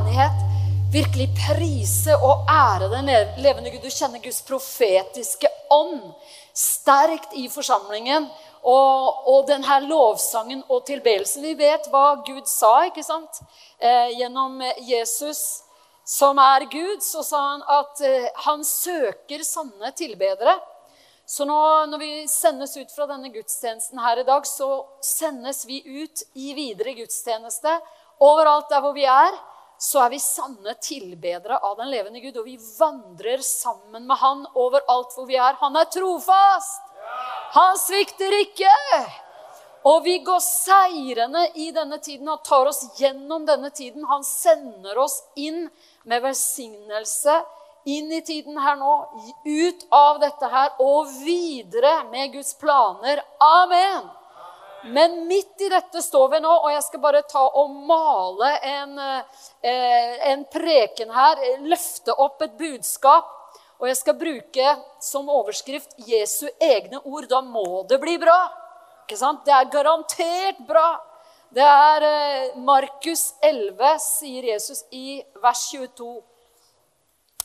menighet virkelig prise og ære den levende Gud. Du kjenner Guds profetiske ånd sterkt i forsamlingen. Og, og denne lovsangen og tilbedelsen. Vi vet hva Gud sa ikke sant? Eh, gjennom Jesus, som er Gud, så sa han at eh, han søker sanne tilbedere. Så nå, når vi sendes ut fra denne gudstjenesten her i dag, så sendes vi ut i videre gudstjeneste. Overalt der hvor vi er, så er vi sanne tilbedere av den levende Gud. Og vi vandrer sammen med Han overalt hvor vi er. Han er trofast! Han svikter ikke! Og vi går seirende i denne tiden. Han tar oss gjennom denne tiden. Han sender oss inn med velsignelse inn i tiden her nå, ut av dette her og videre med Guds planer. Amen. Men midt i dette står vi nå, og jeg skal bare ta og male en, eh, en preken her. Løfte opp et budskap og jeg skal bruke som overskrift Jesu egne ord. Da må det bli bra. Ikke sant? Det er garantert bra. Det er eh, Markus 11, sier Jesus i vers 22.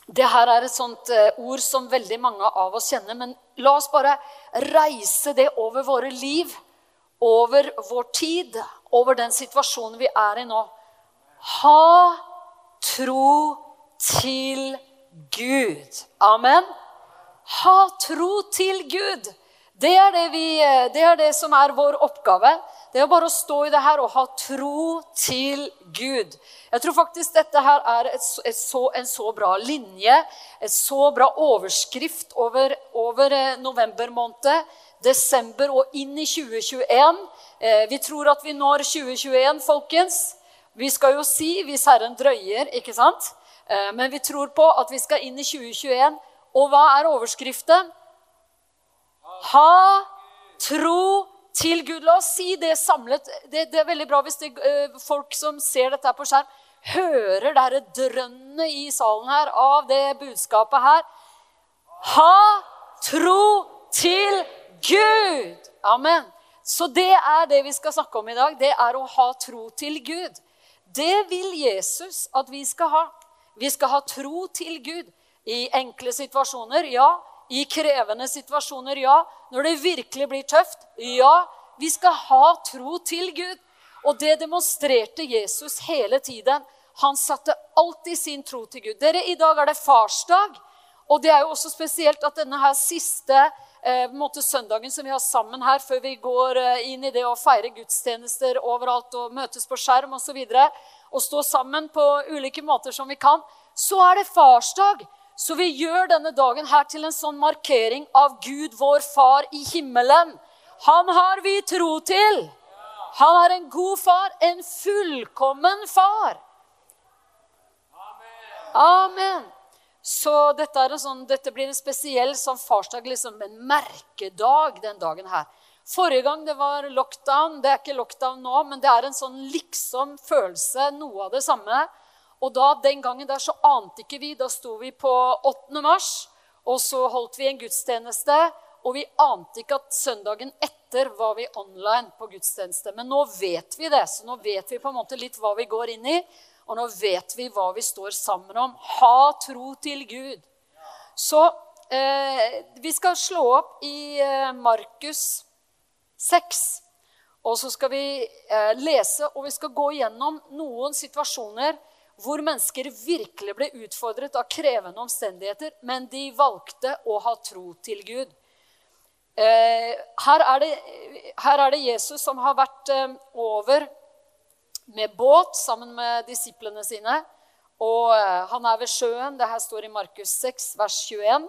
Det her er et sånt eh, ord som veldig mange av oss kjenner. Men la oss bare reise det over våre liv, over vår tid, over den situasjonen vi er i nå. Ha tro til Gud. Amen. Ha tro til Gud. Det er det, vi, det er det, som er vår oppgave. Det er bare å stå i det her og ha tro til Gud. Jeg tror faktisk dette her er et, et så, en så bra linje, et så bra overskrift over, over eh, november måned, desember og inn i 2021. Eh, vi tror at vi når 2021, folkens. Vi skal jo si, hvis Herren drøyer, ikke sant? Eh, men vi tror på at vi skal inn i 2021. Og hva er overskriften? Ha tro til Gud. La oss si det samlet. Det, det er veldig bra hvis det, uh, folk som ser dette på skjerm, hører det drønnet i salen her av det budskapet her. Ha tro til Gud! Amen. Så det er det vi skal snakke om i dag. Det er å ha tro til Gud. Det vil Jesus at vi skal ha. Vi skal ha tro til Gud i enkle situasjoner, ja. I krevende situasjoner, ja. Når det virkelig blir tøft, ja. Vi skal ha tro til Gud. Og det demonstrerte Jesus hele tiden. Han satte alltid sin tro til Gud. Dere, I dag er det farsdag. Og det er jo også spesielt at denne her siste eh, måte, søndagen som vi har sammen her, før vi går eh, inn i det å feire gudstjenester overalt og møtes på skjerm osv., og stå sammen på ulike måter som vi kan, så er det farsdag. Så vi gjør denne dagen her til en sånn markering av Gud, vår far i himmelen. Han har vi tro til. Han er en god far, en fullkommen far. Amen. Så dette, sånn, dette blir en spesiell sånn farsdag, liksom en merkedag den dagen her. Forrige gang det var lockdown, det er ikke lockdown nå, men det er en sånn liksom følelse, noe av det samme. Og da, den gangen der så ante ikke vi. Da sto vi på 8. mars, og så holdt vi en gudstjeneste. Og vi ante ikke at søndagen etter var vi online på gudstjeneste. Men nå vet vi det, så nå vet vi på en måte litt hva vi går inn i. Og nå vet vi hva vi står sammen om. Ha tro til Gud. Så eh, vi skal slå opp i eh, Markus 6. Og så skal vi eh, lese, og vi skal gå gjennom noen situasjoner hvor mennesker virkelig ble utfordret av krevende omstendigheter, men de valgte å ha tro til Gud. Eh, her, er det, her, er det, Jesus som har vært eh, over med båt sammen med disiplene sine. Og eh, han er ved sjøen. Det her står i Markus 6, vers 21.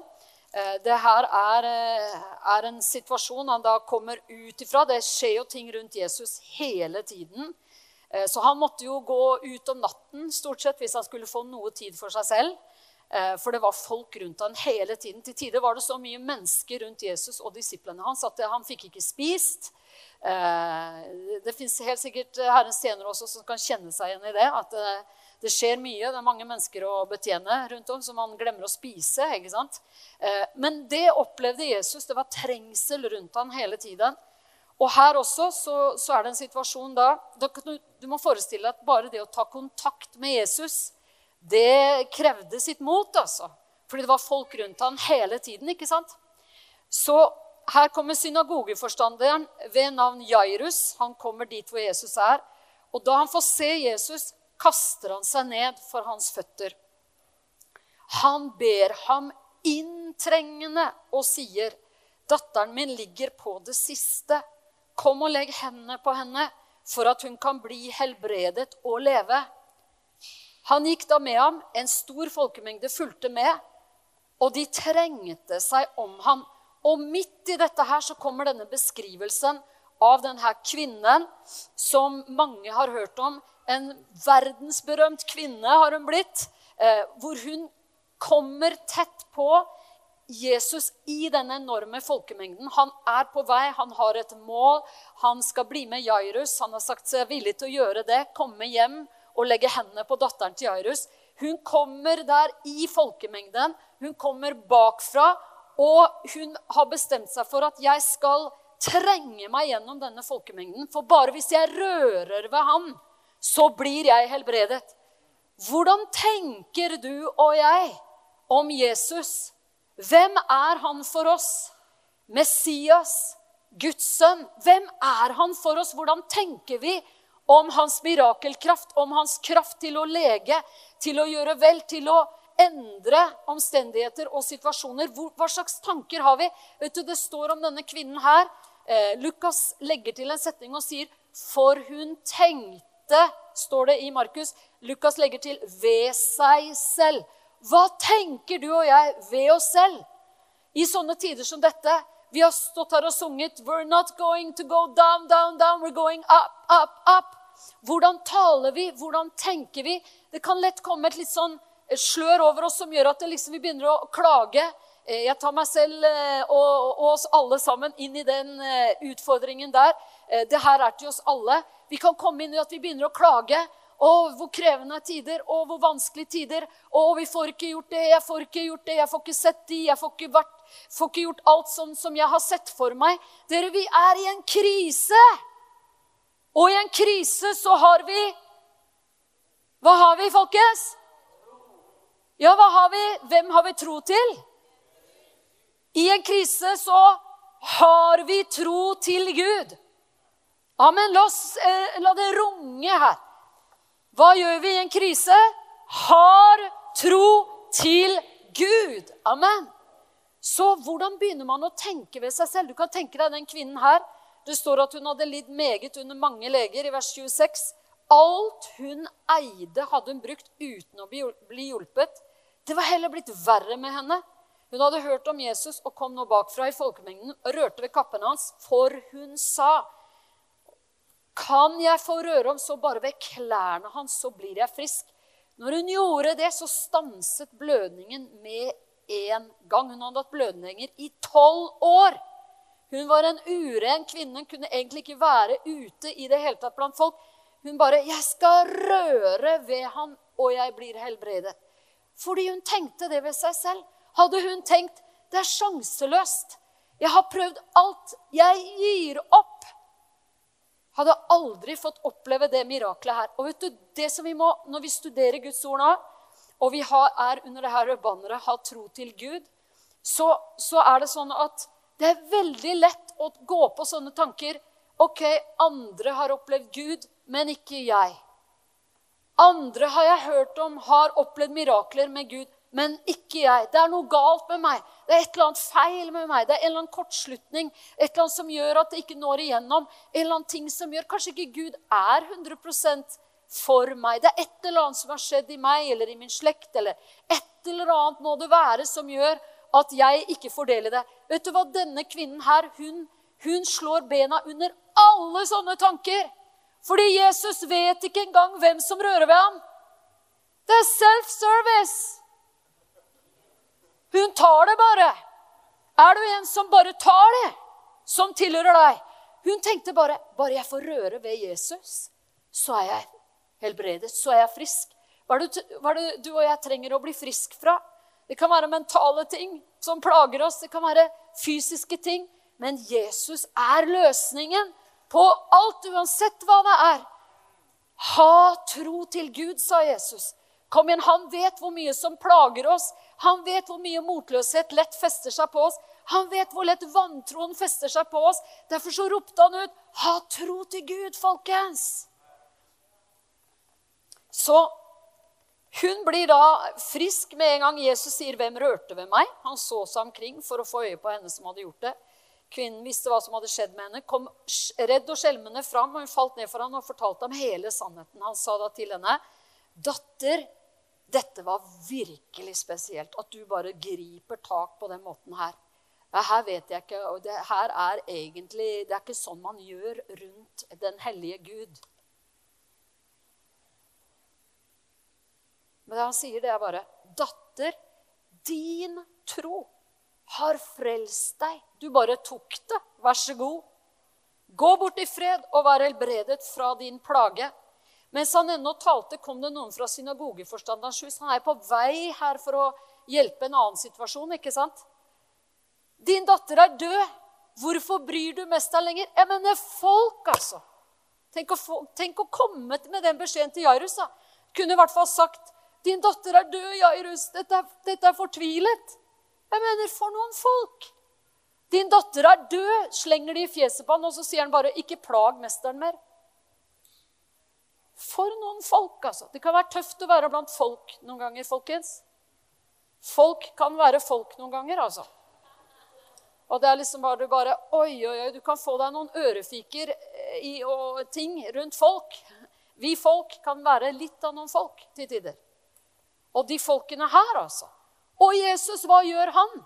Eh, det her er, eh, er, en situasjon han da kommer ut ifra. Det skjer jo ting rundt Jesus hele tiden. Så han måtte jo gå ut om natten stort sett hvis han skulle få noe tid for seg selv. For det var folk rundt han hele tiden. Til tider var det så mye mennesker rundt Jesus og disiplene hans at han fikk ikke spist. Det fins helt sikkert Herrens tjenere også som kan kjenne seg igjen i det. At det skjer mye. Det er mange mennesker å betjene rundt om, så man glemmer å spise. ikke sant? Eh, men det opplevde Jesus. Det var trengsel rundt han hele tiden. Og her også så, så er det en situasjon da, du, må forestille deg at bare det å ta kontakt med Jesus, det krevde sitt mot, altså. Fordi det var folk rundt han hele tiden. ikke sant? Så her kommer synagogeforstanderen ved navn Jairus. Han kommer dit hvor Jesus er. Og da han får se Jesus, kaster han seg ned for hans føtter. Han ber ham inntrengende og sier, 'Datteren min ligger på det siste.' Kom og legg hendene på henne, for at hun kan bli helbredet og leve. Han gikk da med ham. En stor folkemengde fulgte med, og de trengte seg om ham. Og midt i dette her så kommer denne beskrivelsen av denne kvinnen som mange har hørt om. En verdensberømt kvinne har hun blitt. Eh, hvor hun kommer tett på Jesus i denne enorme folkemengden. Han er på vei, han har et mål. Han skal bli med Jairus. Han har sagt seg villig til å gjøre det. Komme hjem og legge hendene på datteren til Jairus. Hun kommer der i folkemengden. Hun kommer bakfra. Og hun har bestemt seg for at jeg skal trenge meg gjennom denne folkemengden. For bare hvis jeg rører ved ham, så blir jeg helbredet. Hvordan tenker du og jeg om Jesus? Hvem er han for oss? Messias, Guds sønn. Hvem er han for oss? Hvordan tenker vi om hans mirakelkraft, om hans kraft til å lege, til å gjøre vel, til å endre omstendigheter og situasjoner? Hva slags tanker har vi? Vet du, Det står om denne kvinnen her. Eh, Lukas legger til en setning og sier 'for hun tenkte', står det i Markus. Lukas legger til 'ved seg selv'. Hva tenker du og jeg ved oss selv i sånne tider som dette? Vi har stått her og sunget We're not going to go down, down, down. We're going up, up, up. Hvordan taler vi? Hvordan tenker vi? Det kan lett komme et litt sånn slør over oss som gjør at liksom vi begynner å klage. Eh, jeg tar meg selv eh, og, og, oss alle sammen inn i den eh, utfordringen der. Det her er til oss alle. Vi kan komme inn i at vi begynner å klage. Å, hvor krevende tider, å, hvor vanskelige tider. Å, vi får ikke gjort det, jeg får ikke gjort det, jeg får ikke sett de, jeg får ikke, vært, får ikke gjort alt sånn som jeg har sett for meg. Dere, vi er i en krise. Og i en krise så har vi Hva har vi, folkens? Ja, hva har vi? Hvem har vi tro til? I en krise så har vi tro til Gud. Amen. La, oss, eh, la det runge her. Hva gjør vi i en krise? Har tro til Gud. Amen. Så hvordan begynner man å tenke ved seg selv? Du kan tenke deg den kvinnen her. Det står at hun hadde lidd meget under mange leger i vers 26. Alt hun eide, hadde hun brukt uten å bli hjulpet. Det var heller blitt verre med henne. Hun hadde hørt om Jesus og kom nå bakfra i folkemengden og rørte ved kappene hans, for hun sa kan jeg få røre om så bare ved klærne hans, så blir jeg frisk. Når hun gjorde det, så stanset blødningen med en gang. Hun hadde hatt blødninger i tolv år. Hun var en uren kvinne. Hun kunne egentlig ikke være ute i det hele tatt blant folk. Hun bare 'Jeg skal røre ved ham, og jeg blir helbredet'. Fordi hun tenkte det ved seg selv. Hadde hun tenkt 'Det er sjanseløst'. Jeg har prøvd alt. Jeg gir opp hadde aldri fått oppleve det miraklet her. Og vet du, det som vi må, Når vi studerer Guds ord nå, og vi har, er under det her banneret 'ha tro til Gud', så, så, er det sånn at det er veldig lett å gå på sånne tanker. OK, andre har opplevd Gud, men ikke jeg. Andre har jeg hørt om har opplevd mirakler med Gud, men ikke jeg. Det er noe galt med meg. Det er et eller annet feil med meg. Det er en eller annen kortslutning. Et eller annet som gjør at det ikke når igjennom. En eller annen ting som gjør Kanskje ikke Gud er 100% for meg. Det er et eller annet som har skjedd i meg eller i min slekt. Eller et eller annet må det være som gjør at jeg ikke får del i det. Vet du hva? Denne kvinnen her, hun, hun slår bena under alle sånne tanker. Fordi Jesus vet ikke engang hvem som rører ved ham. Det er self-service. Hun tar det bare. Er du en som bare tar det, som tilhører deg? Hun tenkte bare bare jeg får røre ved Jesus, så er jeg helbredet, så er jeg frisk. Hva er, det, du og jeg trenger å bli frisk fra? Det kan være mentale ting som plager oss. Det kan være fysiske ting. Men Jesus er løsningen på alt, uansett hva det er. Ha tro til Gud, sa Jesus. Kom igjen, Han vet hvor mye som plager oss. Han vet hvor mye motløshet lett fester seg på oss. Han vet hvor lett vantroen fester seg på oss. Derfor så ropte han ut, 'Ha tro til Gud, folkens'. Så hun blir da frisk med en gang Jesus sier, 'Hvem rørte ved meg?' Han så seg omkring for å få øye på henne som hadde gjort det. Kvinnen visste hva som hadde skjedd med henne, kom redd og skjelmende fram, og hun falt ned for ham og fortalte ham hele sannheten. Han sa da til henne, 'Datter, dette var virkelig spesielt. At du bare griper tak på den måten her. Ja, her vet jeg ikke, og det her er egentlig Det er ikke sånn man gjør rundt den hellige Gud. Men det han sier, det er bare 'Datter, din tro har frelst deg. Du bare tok det. Vær så god. Gå bort i fred og vær helbredet fra din plage. Mens han ennå talte, kom det noen fra synagogeforstanderens hus. Han er på vei her for å hjelpe en annen situasjon, ikke sant? Din datter er død. Hvorfor bryr du mest deg lenger? Jeg mener folk, altså. Tenk å, få, tenk å komme med den beskjeden til Jairus. da. Kunne i hvert fall sagt din datter er død, Jairus. Dette, dette er fortvilet. Jeg mener, for noen folk. Din datter er død, slenger de i fjeset på han, og så sier han bare 'ikke plag mesteren mer'. For noen folk, altså. Det kan være tøft å være blant folk noen ganger, folkens. Folk kan være folk noen ganger, altså. Og det er liksom bare, bare Oi, oi, oi, du kan få deg noen ørefiker eh, i, og ting rundt folk. Vi folk kan være litt av noen folk til tider. Og de folkene her, altså. Og Jesus, hva gjør han?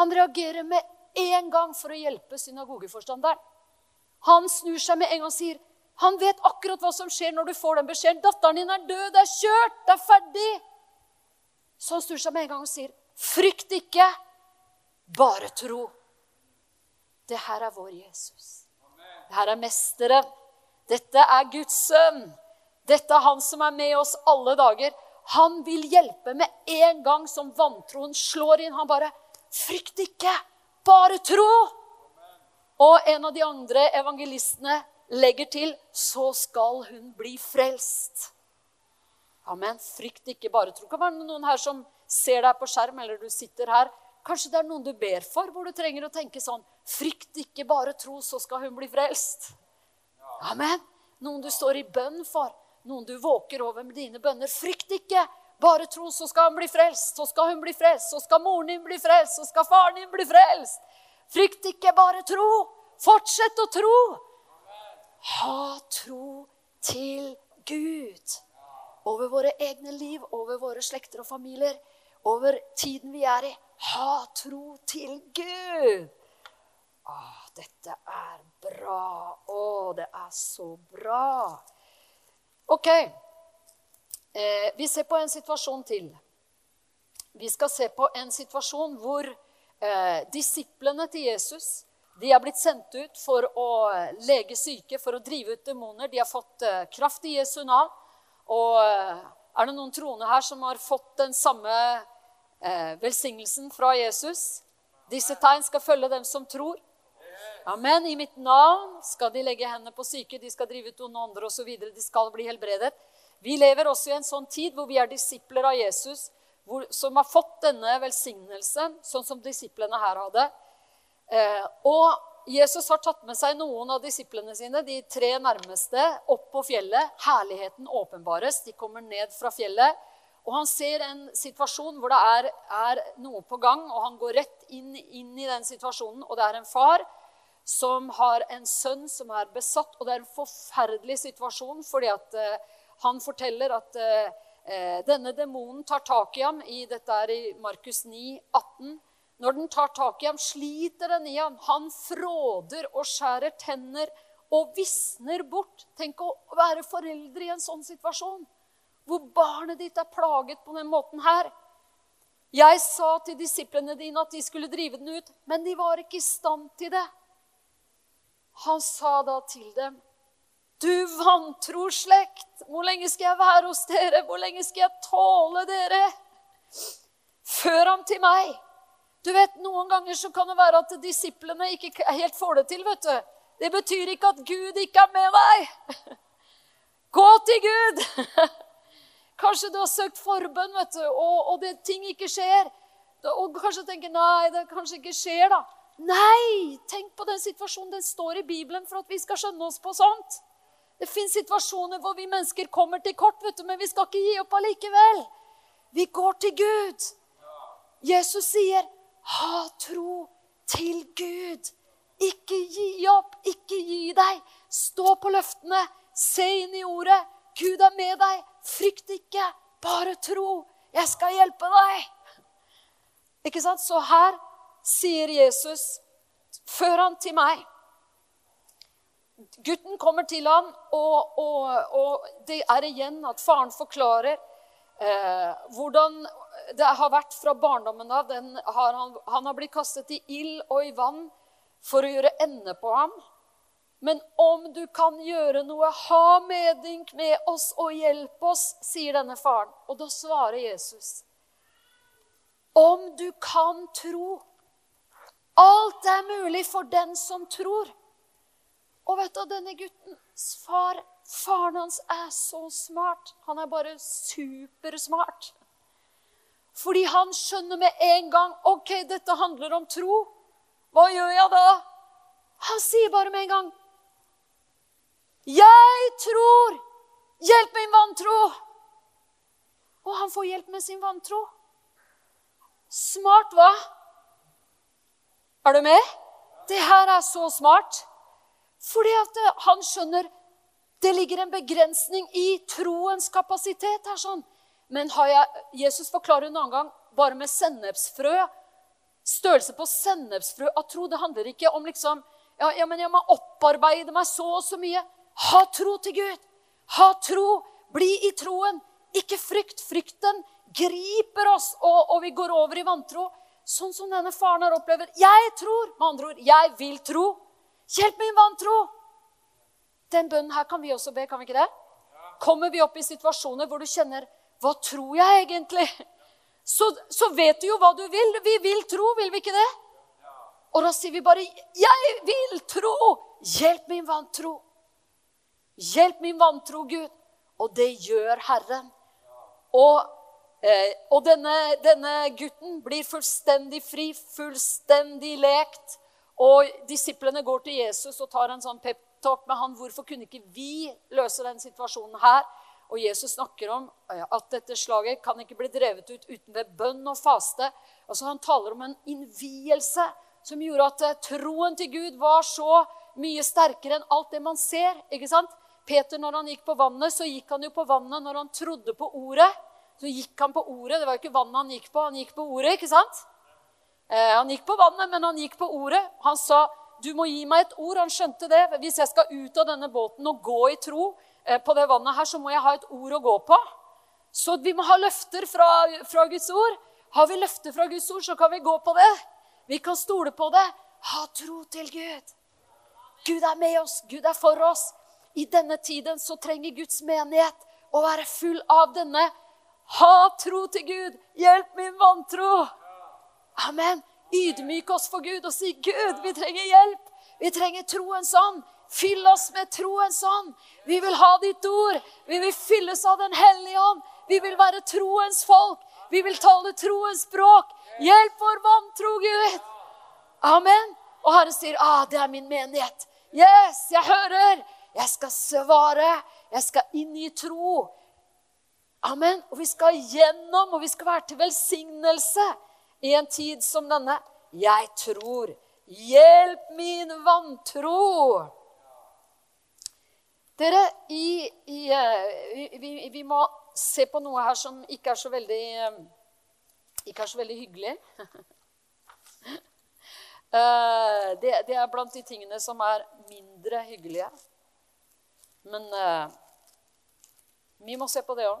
Han reagerer med en gang for å hjelpe synagogeforstanderen. Han snur seg med en gang og sier han vet akkurat hva som skjer når du får den beskjeden. 'Datteren din er død. Det er kjørt. Det er ferdig.' Så han snur seg med en gang og sier, 'Frykt ikke. Bare tro.' Det her er vår Jesus. Det her er Mesteren. Dette er Guds sønn. Dette er han som er med oss alle dager. Han vil hjelpe med en gang som vantroen slår inn. Han bare 'Frykt ikke, bare tro'. Og en av de andre evangelistene legger til 'Så skal hun bli frelst'. Amen. Frykt ikke, bare tro. Kan være noen her som ser deg på skjerm, eller du sitter her. Kanskje det er noen du ber for, hvor du trenger å tenke sånn 'Frykt ikke, bare tro, så skal hun bli frelst'. Amen. Noen du står i bønn for noen du våker over med dine bønner. Frykt ikke! Bare tro, så skal han bli frelst. Så skal hun bli frelst. Så skal moren din bli frelst. Så skal faren din bli frelst. Frykt ikke, bare tro. Fortsett å tro. Ha tro til Gud. Over våre egne liv, over våre slekter og familier, over tiden vi er i. Ha tro til Gud. Å, dette er bra. Å, det er så bra. Ok. Eh, vi ser på en situasjon til. Vi skal se på en situasjon hvor eh, disiplene til Jesus de har blitt sendt ut for å lege syke, for å drive ut demoner. De har fått eh, kraft i Jesu navn. Og eh, er det noen troende her som har fått den samme eh, velsignelsen fra Jesus? Disse tegn skal følge dem som tror. Amen. I mitt navn skal de legge hendene på syke, de skal drive ut onde ånder osv. De skal bli helbredet. Vi lever også i en sånn tid hvor vi er disipler av Jesus, hvor, som har fått denne velsignelsen, sånn som disiplene her hadde. Eh, og Jesus har tatt med seg noen av disiplene sine, de tre nærmeste, opp på fjellet. Herligheten åpenbares. De kommer ned fra fjellet. Og han ser en situasjon hvor det er, er noe på gang, og han går rett inn, inn i den situasjonen. Og det er en far som har en sønn som er besatt. Og det er en forferdelig situasjon, fordi at uh, han forteller at uh, denne demonen tar tak i ham. I, dette er i Markus 9, 18. Når den tar tak i ham, sliter den i ham. Han fråder og skjærer tenner og visner bort. Tenk å være foreldre i en sånn situasjon, hvor barnet ditt er plaget på den måten her. Jeg sa til disiplene dine at de skulle drive den ut, men de var ikke i stand til det. Han sa da til dem, 'Du vantro slekt, hvor lenge skal jeg være hos dere? Hvor lenge skal jeg tåle dere?' Før ham til meg. Du vet, Noen ganger så kan det være at disiplene ikke helt får det til. vet du. Det betyr ikke at Gud ikke er med deg. Gå til Gud! Kanskje du har søkt forbønn, vet du, og, og det, ting ikke skjer. Og kanskje tenker nei, det kanskje ikke skjer, da. Nei! Tenk på den situasjonen. Den står i Bibelen for at vi skal skjønne oss på sånt. Det fins situasjoner hvor vi mennesker kommer til kort, vet du, men vi skal ikke gi opp allikevel. Vi går til Gud. Jesus sier, 'Ha tro til Gud'. Ikke gi opp, ikke gi deg. Stå på løftene. Se inn i ordet. Gud er med deg. Frykt ikke. Bare tro. Jeg skal hjelpe deg. Ikke sant? Så her sier Jesus, 'Før han til meg'. Gutten kommer til ham, og, og, og det er igjen at faren forklarer eh, hvordan det har vært fra barndommen av. Har han, han, har blitt kastet i ild og i vann for å gjøre ende på ham. Men om du kan gjøre noe, ha medynk med oss og hjelp oss, sier denne faren. Og da svarer Jesus. Om du kan tro. Alt er mulig for den som tror. Og vet du, denne guttens far, faren hans er så smart. Han er bare supersmart. Fordi han skjønner med en gang ok, dette handler om tro. Hva gjør jeg da? Han sier bare med en gang 'Jeg tror! Hjelp min vantro!' Og han får hjelp med sin vantro. Smart, hva? Er du med? Det her er så smart. Fordi at eh, han skjønner det ligger en begrensning i troens kapasitet her. sånn. Men har jeg, Jesus forklarer en annen gang bare med sennepsfrø. Størrelse på sennepsfrø av tro. Det handler ikke om liksom ja, ja, men jeg må opparbeide meg så og så mye. Ha tro til Gud. Ha tro. Bli i troen. Ikke frykt. Frykten griper oss, og, og vi går over i vantro. Sånn som denne faren har opplevd. Jeg tror, med andre ord, jeg vil tro. Hjelp min vantro! Den bønnen her kan vi også be, kan vi ikke det? Kommer vi opp i situasjoner hvor du kjenner Hva tror jeg egentlig? Så, så vet du jo hva du vil. Vi vil tro, vil vi ikke det? Og da sier vi bare 'Jeg vil tro'. Hjelp min vantro. Hjelp min vantro, Gud. Og det gjør Herren. Og, og denne, denne gutten blir fullstendig fri, fullstendig lekt. Og disiplene går til Jesus og tar en sånn peptalk med han. Hvorfor kunne ikke vi løse den situasjonen her? Og Jesus snakker om eh, at dette slaget kan ikke bli drevet ut uten ved bønn og faste. Altså Han taler om en innvielse som gjorde at eh, troen til Gud var så mye sterkere enn alt det man ser. ikke sant? Peter, når han gikk på vannet, så gikk han jo på vannet når han trodde på ordet. Så gikk han på ordet. Det var jo ikke vannet han gikk på, han gikk på ordet. ikke sant? Eh, han gikk på vannet, men han gikk på ordet. Han sa, 'Du må gi meg et ord.' Han skjønte det. Hvis jeg skal ut av denne båten og gå i tro eh, på det vannet her, så må jeg ha et ord å gå på. Så vi må ha løfter fra, fra Guds ord. Har vi løfter fra Guds ord, så kan vi gå på det. Vi kan stole på det. Ha tro til Gud. Gud er med oss. Gud er for oss. I denne tiden så trenger Guds menighet å være full av denne. Ha tro til Gud. Hjelp min vantro. Amen. Ydmyk oss for Gud og si, 'Gud, vi trenger hjelp. Vi trenger troens ånd.' Fyll oss med troens ånd. Vi vil ha ditt ord. Vi vil fylles av Den hellige ånd. Vi vil være troens folk. Vi vil tale troens språk. Hjelp vår vantro, Gud. Amen. Og Herre sier, ah, 'Det er min menighet'. Yes, jeg hører. Jeg skal svare. Jeg skal inn i tro. Amen. Og vi skal gjennom, og vi skal være til velsignelse i en tid som denne. Jeg tror. Hjelp min vantro. Dere, i, i, eh, vi, vi, må se på noe her som ikke er så veldig, eh, ikke er så veldig hyggelig. Eh, det, det, er blant de tingene som er mindre hyggelige. Men vi må se på det òg.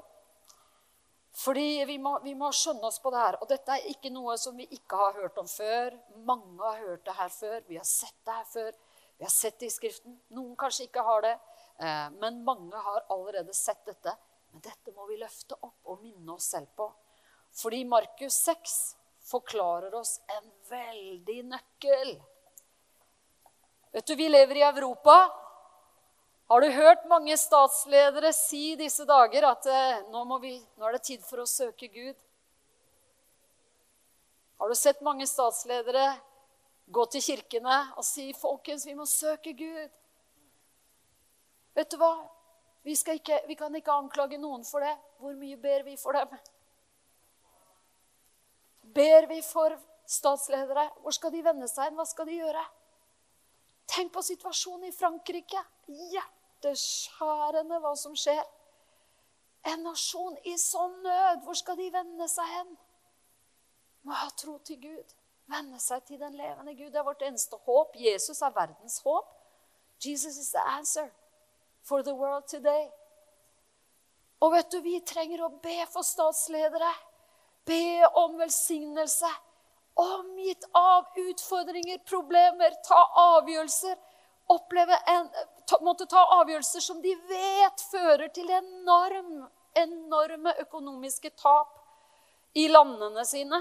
Fordi vi må, vi må, skjønne oss på det her. Og dette er ikke noe som vi ikke har hørt om før. Mange har hørt det her før. Vi har sett det her før. Vi har sett det i Skriften. Noen kanskje ikke har det. Eh, men mange har allerede sett dette. Men dette må vi løfte opp og minne oss selv på. Fordi Markus 6, forklarer oss en veldig nøkkel. Vet du, Vi lever i Europa. Har du hørt mange statsledere si disse dager at eh, nå, vi, nå er det tid for å søke Gud? Har du sett mange statsledere gå til kirkene og si folkens, vi må søke Gud? Vet du hva? Vi, ikke, vi kan ikke anklage noen for det. Hvor mye ber vi for dem? Ber vi for statsledere? Hvor skal de vende seg hen? Hva skal de gjøre? Tenk på situasjonen i Frankrike. Hjerteskjærende hva som skjer. En nasjon i sånn nød. Hvor skal de vende seg hen? Må ha tro til Gud. Vende seg til den levende Gud. Det er vårt eneste håp. Jesus er verdens håp. Jesus is the answer for the world today. Og vet du, vi trenger å be for statsledere. Be om velsignelse. Omgitt av utfordringer, problemer, ta avgjørelser. Oppleve en, ta, måtte ta avgjørelser som de vet fører til enorm, enorme økonomiske tap i landene sine.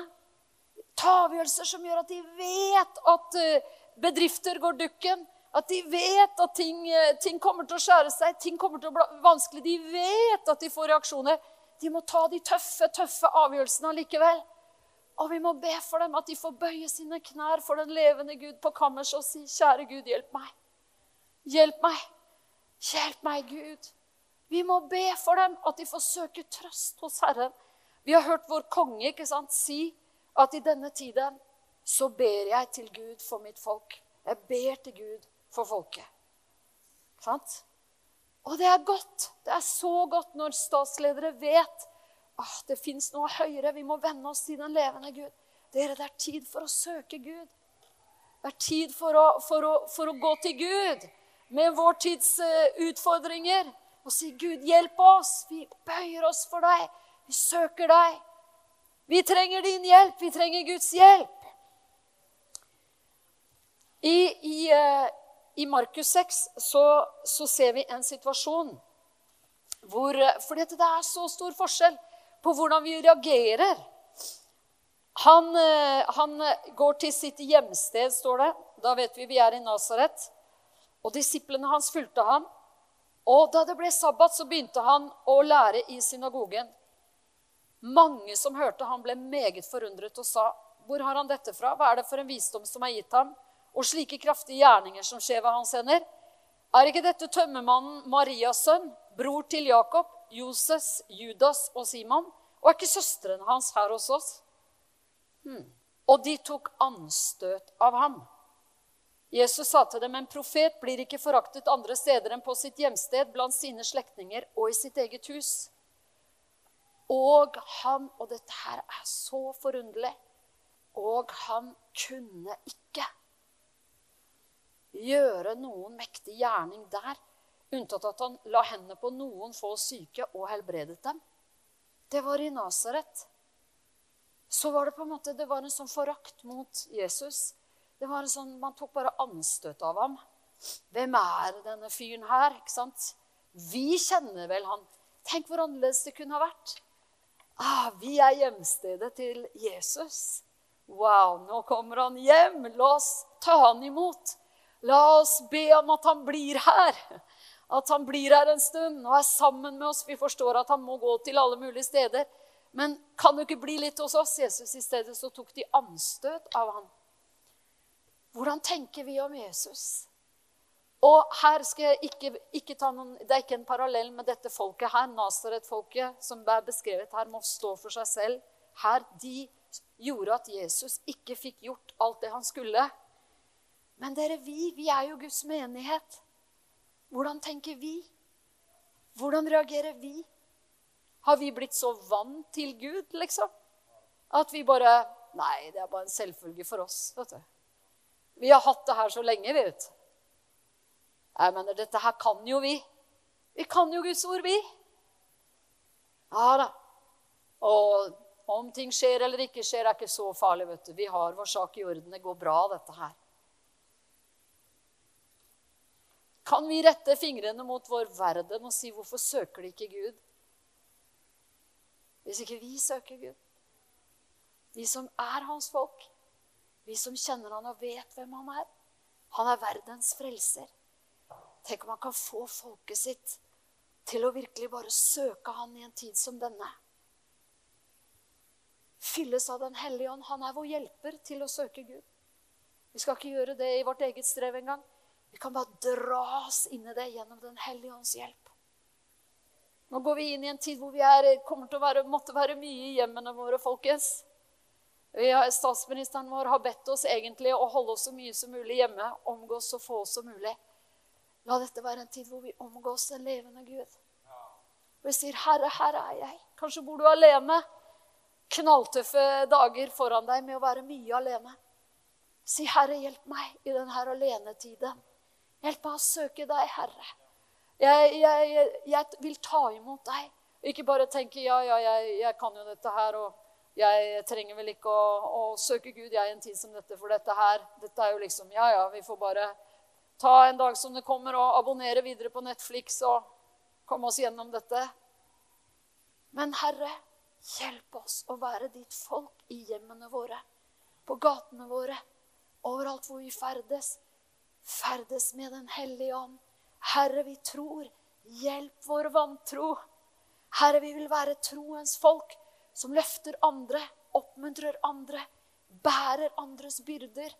Ta avgjørelser som gjør at de vet at eh, bedrifter går dukken. At de vet at ting, eh, ting, kommer til å skjære seg, ting kommer til å bli vanskelig. De vet at de får reaksjoner. De må ta de tøffe, tøffe avgjørelsene allikevel. Og vi må be for dem at de får bøye sine knær for den levende Gud på kammerset og si, 'Kjære Gud, hjelp meg. Hjelp meg. Hjelp meg, Gud.' Vi må be for dem at de får søke trøst hos Herren. Vi har hørt vår konge ikke sant, si at i denne tiden så ber jeg til Gud for mitt folk. Jeg ber til Gud for folket. Sant? Og det er godt. Det er så godt når statsledere vet at det fins noe høyere. Vi må venne oss til den levende Gud. Dere, det er tid for å søke Gud. Det er tid for å, for å, for å gå til Gud med vår tids uh, utfordringer og si, 'Gud, hjelp oss. Vi bøyer oss for deg. Vi søker deg. Vi trenger din hjelp. Vi trenger Guds hjelp.' I, i, uh, i Markus 6 så, så, ser vi en situasjon hvor For det er så stor forskjell på hvordan vi reagerer. Han, eh, han, går til sitt hjemsted, står det. Da vet vi vi er i Nasaret. Og disiplene hans fulgte ham. Og da det ble sabbat, så begynte han å lære i synagogen. Mange som hørte ham, ble meget forundret og sa, 'Hvor har han dette fra? Hva er det for en visdom som er gitt ham?' og slike kraftige gjerninger som skjer ved hans hender? Er ikke dette tømmermannen Marias sønn, bror til Jakob, Joses, Judas og Simon? Og er ikke søstrene hans her hos oss? Hmm. Og de tok anstøt av ham. Jesus sa til dem, en profet blir ikke foraktet andre steder enn på sitt hjemsted, blant sine slektninger og i sitt eget hus. Og han Og dette her er så forunderlig. Og han kunne ikke gjøre noen mektig gjerning der, unntatt at han la hendene på noen få syke og helbredet dem. Det var i Nasaret. Så var det på en måte, det var en sånn forakt mot Jesus. Det var sånn, Man tok bare anstøt av ham. Hvem er denne fyren her? ikke sant? Vi kjenner vel han. Tenk hvor annerledes det kunne ha vært. Ah, vi er hjemstedet til Jesus. Wow, nå kommer han hjem. La oss ta han imot. La oss be om at han blir her. At han blir her en stund og er sammen med oss. Vi forstår at han må gå til alle mulige steder. Men kan du ikke bli litt hos oss? Jesus I stedet så tok de anstøt av ham. Hvordan tenker vi om Jesus? Og her skal jeg ikke, ikke ta noen, Det er ikke en parallell med dette folket her. Nasaret-folket som er beskrevet her, må stå for seg selv. Her, De gjorde at Jesus ikke fikk gjort alt det han skulle. Men dere, vi, vi er jo Guds menighet. Hvordan tenker vi? Hvordan reagerer vi? Har vi blitt så vant til Gud, liksom? At vi bare Nei, det er bare en selvfølge for oss. vet du. Vi har hatt det her så lenge, vi, vet. Jeg mener, dette her kan jo vi. Vi kan jo Guds ord, vi. Ja da. Og om ting skjer eller ikke skjer, er ikke så farlig. vet du. Vi har vår sak i orden. Det går bra, dette her. Kan vi rette fingrene mot vår verden og si 'Hvorfor søker de ikke Gud?' Hvis ikke vi søker Gud. Vi som er hans folk. Vi som kjenner han og vet hvem han er. Han er verdens frelser. Tenk om han kan få folket sitt til å virkelig bare søke han i en tid som denne. Fylles av Den hellige ånd. Han er vår hjelper til å søke Gud. Vi skal ikke gjøre det i vårt eget strev engang. Vi kan bare dras inn i det gjennom Den hellige ånds hjelp. Nå går vi inn i en tid hvor vi er, kommer til å være, måtte være mye i hjemmene våre, folkens. Har, statsministeren vår har bedt oss egentlig å holde oss så mye som mulig hjemme. Omgås så få som mulig. La dette være en tid hvor vi omgås den levende Gud. Og vi sier, 'Herre, her er jeg'. Kanskje bor du alene. Knalltøffe dager foran deg med å være mye alene. Si, 'Herre, hjelp meg i denne alenetiden'. Hjelp meg å søke deg, Herre. Jeg, jeg, jeg, jeg vil ta imot deg. Ikke bare tenke 'ja, ja, jeg, kan jo dette her', og jeg trenger vel ikke å, å, søke Gud jeg en tid som dette, for dette her Dette er jo liksom Ja, ja, vi får bare ta en dag som det kommer, og abonnere videre på Netflix og komme oss gjennom dette. Men Herre, hjelp oss å være ditt folk i hjemmene våre, på gatene våre, overalt hvor vi ferdes. Ferdes med Den hellige ånd. Herre, vi tror. Hjelp vår vantro. Herre, vi vil være troens folk som løfter andre, oppmuntrer andre, bærer andres byrder,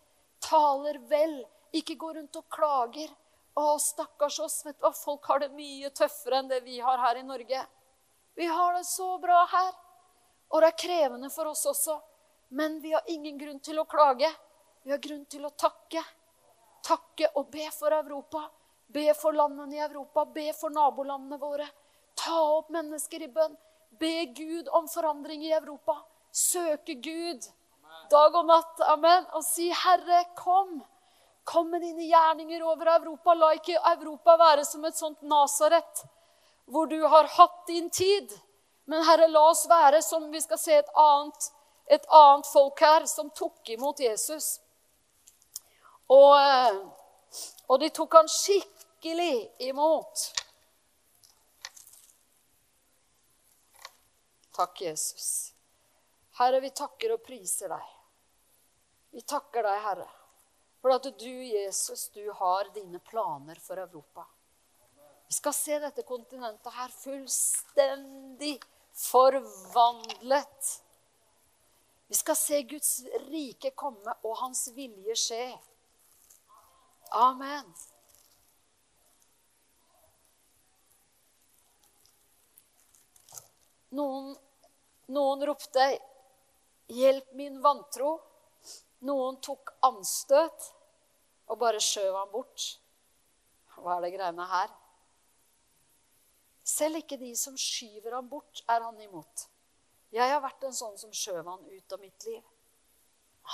taler vel, ikke går rundt og klager. Å, stakkars oss, vet du hva, folk har det mye tøffere enn det vi har her i Norge. Vi har det så bra her. Og det er krevende for oss også. Men vi har ingen grunn til å klage. Vi har grunn til å takke. Takke og be for Europa. Be for landene i Europa. Be for nabolandene våre. Ta opp mennesker i bønn. Be Gud om forandring i Europa. Søke Gud dag og natt. Amen. Og si, 'Herre, kom'. Kom med dine gjerninger over Europa. La ikke Europa være som et sånt Nasaret, hvor du har hatt din tid. Men Herre, la oss være som vi skal se et annet, et annet folk her, som tok imot Jesus. Og, eh, og de tok han skikkelig imot. Takk, Jesus. Herre, vi takker og priser deg. Vi takker deg, Herre, for at du, Jesus, du har dine planer for Europa. Vi skal se dette kontinentet her fullstendig forvandlet. Vi skal se Guds rike komme og hans vilje skje. Amen. Noen, noen ropte 'Hjelp min vantro'. Noen tok anstøt og bare skjøv han bort. Hva er det greiene her? Selv ikke de som skyver ham bort, er han imot. Jeg har vært en sånn som skjøv han ut av mitt liv.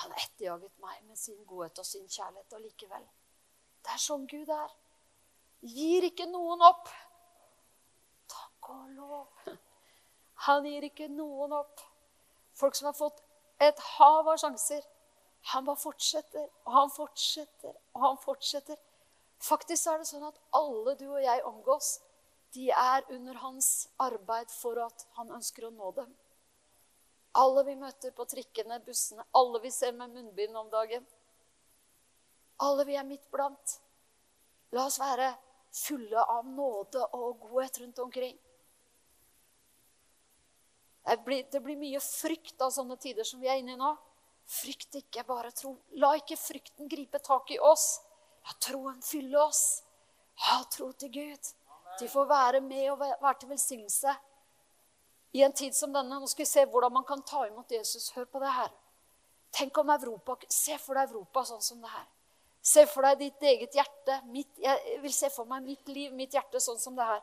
Han etterjaget meg med sin godhet og sin kjærlighet og likevel Det er sånn Gud er. Gir ikke noen opp. Takk og lov. Han gir ikke noen opp. Folk som har fått et hav av sjanser. Han bare fortsetter, og han fortsetter, og han fortsetter. Faktisk er det sånn at alle du og jeg omgås, de er under hans arbeid for at han ønsker å nå dem. Alle vi møter på trikkene, bussene, alle vi ser med munnbind om dagen. Alle vi er midt blant. La oss være fulle av nåde og godhet rundt omkring. Blir, det blir mye frykt av sånne tider som vi er inne i nå. Frykt ikke, bare tro. La ikke frykten gripe tak i oss. La troen fylle oss. Ha tro til Gud. De får være med og være til velsignelse i en tid som denne. Nå skal vi se hvordan man kan ta imot Jesus. Hør på det her. Tenk om Europa Se for deg Europa sånn som det her. Se for deg ditt eget hjerte. Mitt, jeg vil se for meg mitt liv, mitt hjerte, sånn som det her.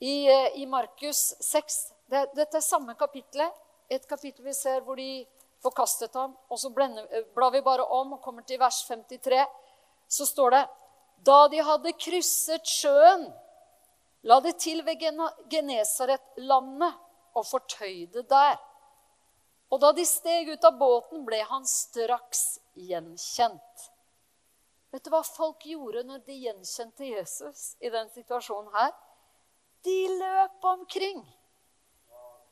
I, eh, i Markus 6 det, dette er samme kapittelet. Et kapittel vi ser hvor de forkastet ham. Og så blender, blar vi bare om og kommer til vers 53. Så står det Da de hadde krysset sjøen, la det til ved Genesaret-landet og fortøyde der. Og da de steg ut av båten, ble han straks gjenkjent. Vet du hva folk gjorde når de gjenkjente Jesus i den situasjonen her? De løp omkring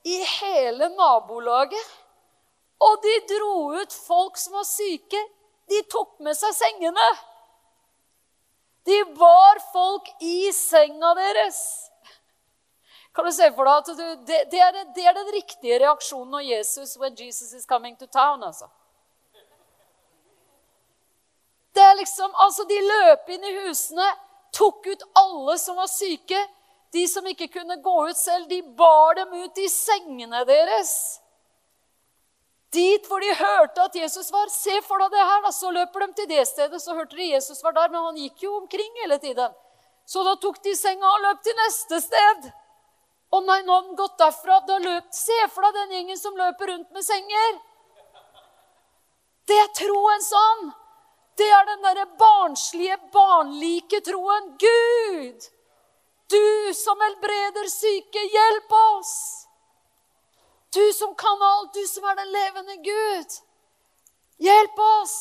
i hele nabolaget Og de dro ut folk som var syke. De tok med seg sengene. De bar folk i senga deres. Kan du se for deg at du, det, det, er, det, er, den riktige reaksjonen når Jesus when Jesus is coming to town. altså. Det er liksom, altså De løp inn i husene, tok ut alle som var syke. De som ikke kunne gå ut selv, de bar dem ut i sengene deres. Dit hvor de hørte at Jesus var. Se for deg det her, da. Så løper de til det stedet, så hørte de Jesus var der, men han gikk jo omkring hele tiden. Så da tok de senga og løp til neste sted. Og nei, nå har den gått derfra. Da løp, Se for deg den gjengen som løper rundt med senger. Det er troen sånn. Det er den derre barnslige, barnlike troen. Gud, du som helbreder syke, hjelp oss! Du som kan alt, du som er den levende Gud. Hjelp oss!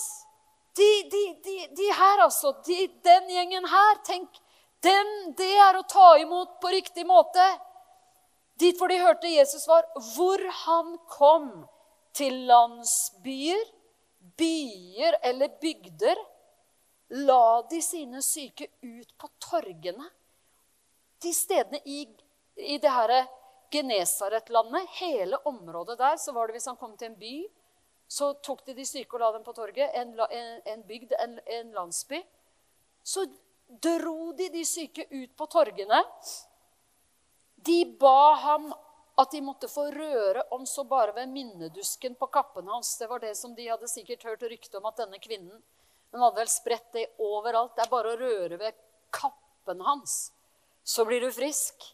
De, de, de, de her, altså. den gjengen her. Tenk, den, det er å ta imot på riktig måte. Dit hvor de hørte Jesus var, hvor han kom til landsbyer, byer eller bygder, la de sine syke ut på torgene. De stedene i, i det her Genesaret-landet, hele området der, så var det hvis han kom til en by, så tok de de syke og la dem på torget. En, en, en bygd, en, en landsby. Så dro de de syke ut på torgene. De ba ham at de måtte få røre om så bare ved minnedusken på kappen hans. Det var det som de hadde sikkert hørt rykte om at denne kvinnen Hun hadde vel spredt det overalt. Det er bare å røre ved kappen hans, så blir du frisk.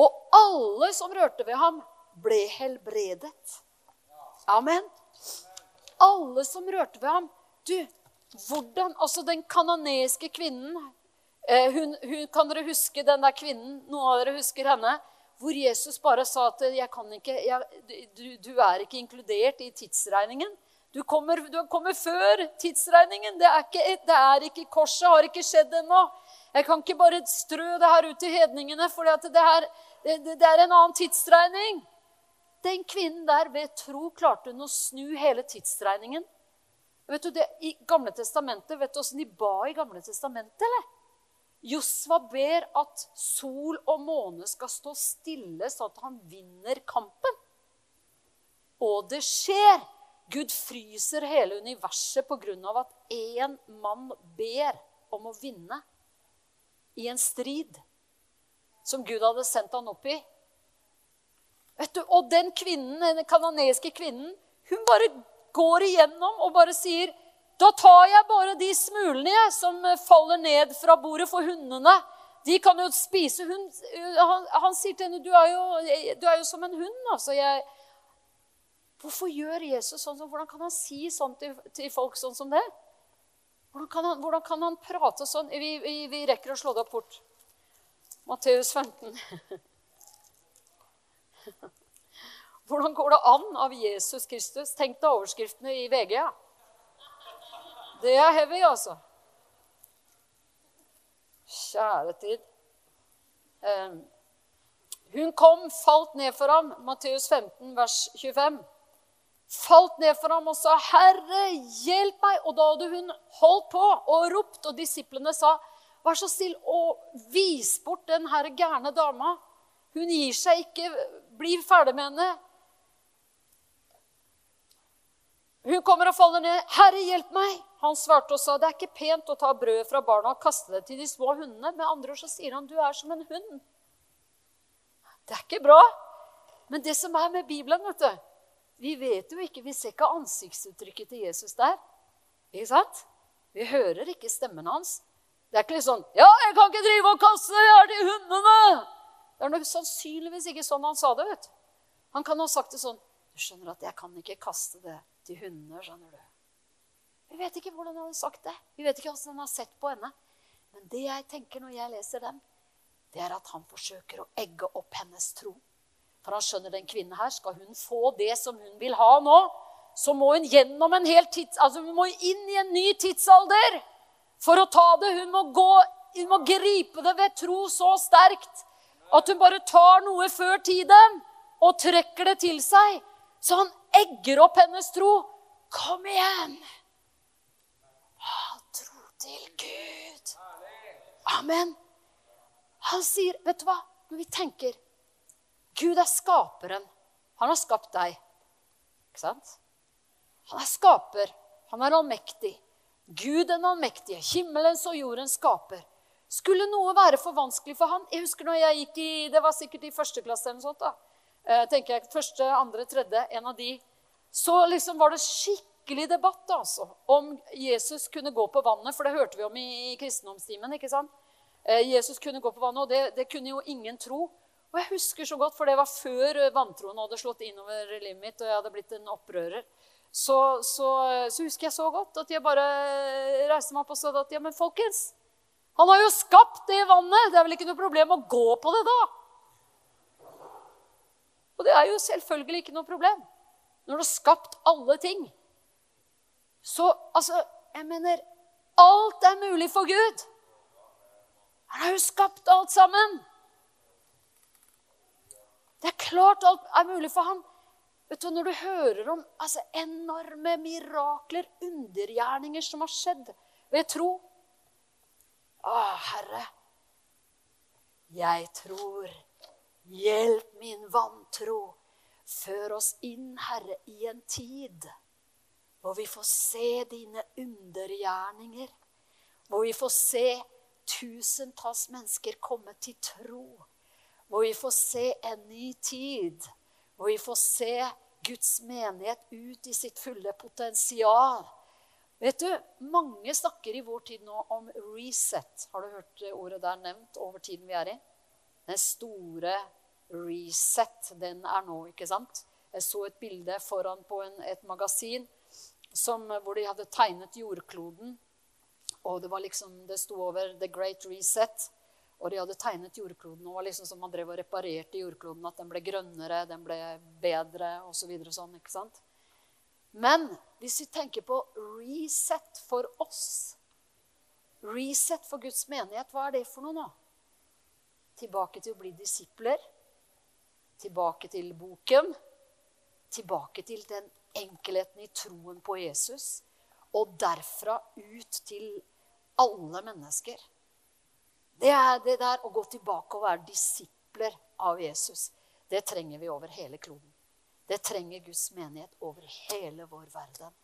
Og alle som rørte ved ham, ble helbredet. Amen. Alle som rørte ved ham. Du, hvordan Altså, den kanoneske kvinnen Eh, hun, hun, kan dere huske den der kvinnen? Noen av dere husker henne? Hvor Jesus bare sa at jeg kan ikke, jeg, du, du, er ikke inkludert i tidsregningen. Du kommer, du kommer før tidsregningen. Det er, ikke, det er ikke korset, har ikke skjedd ennå. Jeg kan ikke bare strø det her ut til hedningene, for det, det, det, er en annen tidsregning. Den kvinnen der ved tro klarte hun å snu hele tidsregningen. Vet du, det, I Gamle testamentet, vet du åssen de ba i Gamle testamentet? eller? Josva ber at sol og måne skal stå stille, sånn at han vinner kampen. Og det skjer. Gud fryser hele universet pga. at én mann ber om å vinne i en strid som Gud hadde sendt han opp i. Vet du, Og den kvinnen, den kanadiske kvinnen hun bare går igjennom og bare sier da tar jeg bare de smulene som faller ned fra bordet for hundene. De kan jo spise hund. Han, han sier til henne, du er, jo, du er jo som en hund. altså. Jeg, Hvorfor gjør Jesus sånn? Hvordan kan han si sånn til, til folk sånn som det? Hvordan kan han, hvordan kan han prate sånn? Vi, vi, vi, rekker å slå det opp fort. Matteus 15. Hvordan går det an av Jesus Kristus? Tenk deg overskriftene i VG. ja. Det er heavy, altså. Kjære tid. Um, hun kom, falt ned for ham, Matteus 15, vers 25. Falt ned for ham og sa, 'Herre, hjelp meg!' Og da hadde hun holdt på og ropt, og disiplene sa, 'Vær så snill og vis bort den her gærne dama.' Hun gir seg ikke. Bli ferdig med henne. Hun kommer og faller ned. 'Herre, hjelp meg!' Han svarte og sa, 'Det er ikke pent å ta brødet fra barna og kaste det til de små hundene.' Med andre ord så sier han, 'Du er som en hund'. Det er ikke bra. Men det som er med Bibelen, vet du Vi vet jo ikke, vi ser ikke ansiktsuttrykket til Jesus der. Ikke sant? Vi hører ikke stemmen hans. Det er ikke litt sånn 'Ja, jeg kan ikke drive og kaste det her til hundene.' Det er nok sannsynligvis ikke sånn han sa det. vet. Han kan ha sagt det sånn 'Du skjønner at jeg kan ikke kaste det til hundene.' skjønner du. Vi vet ikke hvordan han har sagt det. Vi vet ikke hvordan han har sett på henne. Men det jeg tenker når jeg leser den, det er at han forsøker å egge opp hennes tro. For han skjønner den kvinnen her, skal hun få det som hun vil ha nå, så må hun gjennom en hel tids... Altså hun må inn i en ny tidsalder for å ta det. Hun må, gå, hun må gripe det ved tro så sterkt at hun bare tar noe før tiden og trekker det til seg. Så han egger opp hennes tro. Kom igjen! Han tro til Gud. Amen. Han sier, 'Vet du hva?' Når vi tenker Gud er skaperen. Han har skapt deg. Ikke sant? Han er skaper. Han er allmektig. Gud den allmektige, himmelens og jordens skaper. Skulle noe være for vanskelig for han? Jeg husker når jeg gikk i, Det var sikkert i første klasse eller noe sånt. da. Eh, tenker jeg, Første, andre, tredje, en av de. Så liksom var det skikkelig debatt altså, om Jesus kunne gå på vannet. For det hørte vi om i, kristendomstimen. ikke sant? Eh, Jesus kunne gå på vannet, og det, det, kunne jo ingen tro. Og jeg husker så godt, for det var før eh, vantroen hadde slått innover livet mitt, og jeg hadde blitt en opprører. Så, så, så, husker jeg så godt at jeg bare reiste meg opp og sa at ja, men folkens, han har jo skapt det vannet. Det er vel ikke noe problem å gå på det da? Og det er jo selvfølgelig ikke noe problem. Når du har skapt alle ting. Så altså, jeg mener Alt er mulig for Gud. Han har jo skapt alt sammen. Det er klart alt er mulig for ham. Vet du, Når du hører om altså, enorme mirakler, undergjerninger som har skjedd ved tro Å, Herre, jeg tror. Hjelp min vantro. Før oss inn, Herre, i en tid hvor vi får se dine undergjerninger. Hvor vi får se tusentalls mennesker komme til tro. Hvor vi får se en ny tid. Hvor vi får se Guds menighet ut i sitt fulle potensial. Vet du, Mange snakker i vår tid nå om reset. Har du hørt ordet der nevnt over tiden vi er i? Den store reset, den er nå, ikke sant? Jeg så et bilde foran på en, et magasin som, hvor de hadde tegnet jordkloden og det var liksom, det sto over 'The Great Reset'. Og de hadde tegnet jordkloden. og var liksom som man drev og reparerte jordkloden. At den ble grønnere, den ble bedre osv. Så sånn, ikke sant? Men hvis vi tenker på reset for oss Reset for Guds menighet, hva er det for noe nå? Tilbake til å bli disipler. Tilbake til boken. Tilbake til den enkelheten i troen på Jesus. Og derfra ut til alle mennesker. Det er det der å gå tilbake og være disipler av Jesus. Det trenger vi over hele kloden. Det trenger Guds menighet over hele vår verden.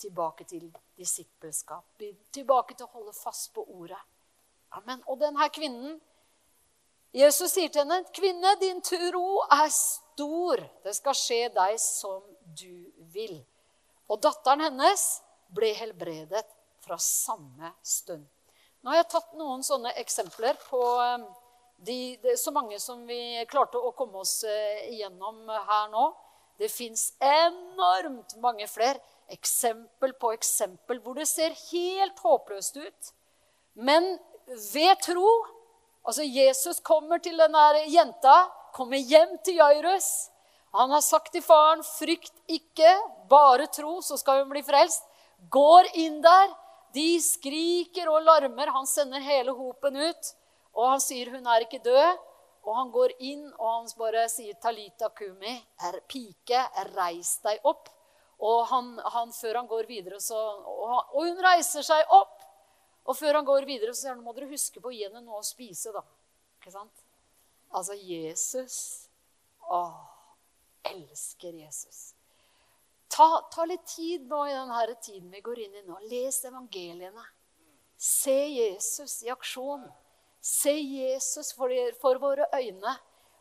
Tilbake til disippelskap. Tilbake til å holde fast på ordet. Amen. Og denne kvinnen Jesus sier til henne, 'Kvinne, din tro er stor. Det skal skje deg som du vil.' Og datteren hennes ble helbredet fra samme stund. Nå har jeg tatt noen sånne eksempler på eh, de, de, så mange som vi klarte å komme oss eh, igjennom her nå. Det fins enormt mange flere. Eksempel på eksempel hvor det ser helt håpløst ut. Men ved tro Altså, Jesus kommer til denne jenta, kommer hjem til Jairus. Han har sagt til faren, 'Frykt ikke, bare tro, så skal hun bli frelst.' Går inn der, de skriker og larmer. Han sender hele hopen ut. Og han sier hun er ikke død. Og han går inn og han bare sier 'Talita kumi', er pike, reis deg opp. Og han, han, før han går videre, så og, han, og, hun reiser seg opp. Og før han går videre, så sier han må dere huske på å gi henne noe å spise. da. Ikke sant? Altså Jesus Å, elsker Jesus. Ta, ta, litt tid nå i denne tiden vi går inn i nå. Les evangeliene. Se Jesus i aksjon. Se Jesus for, for våre øyne.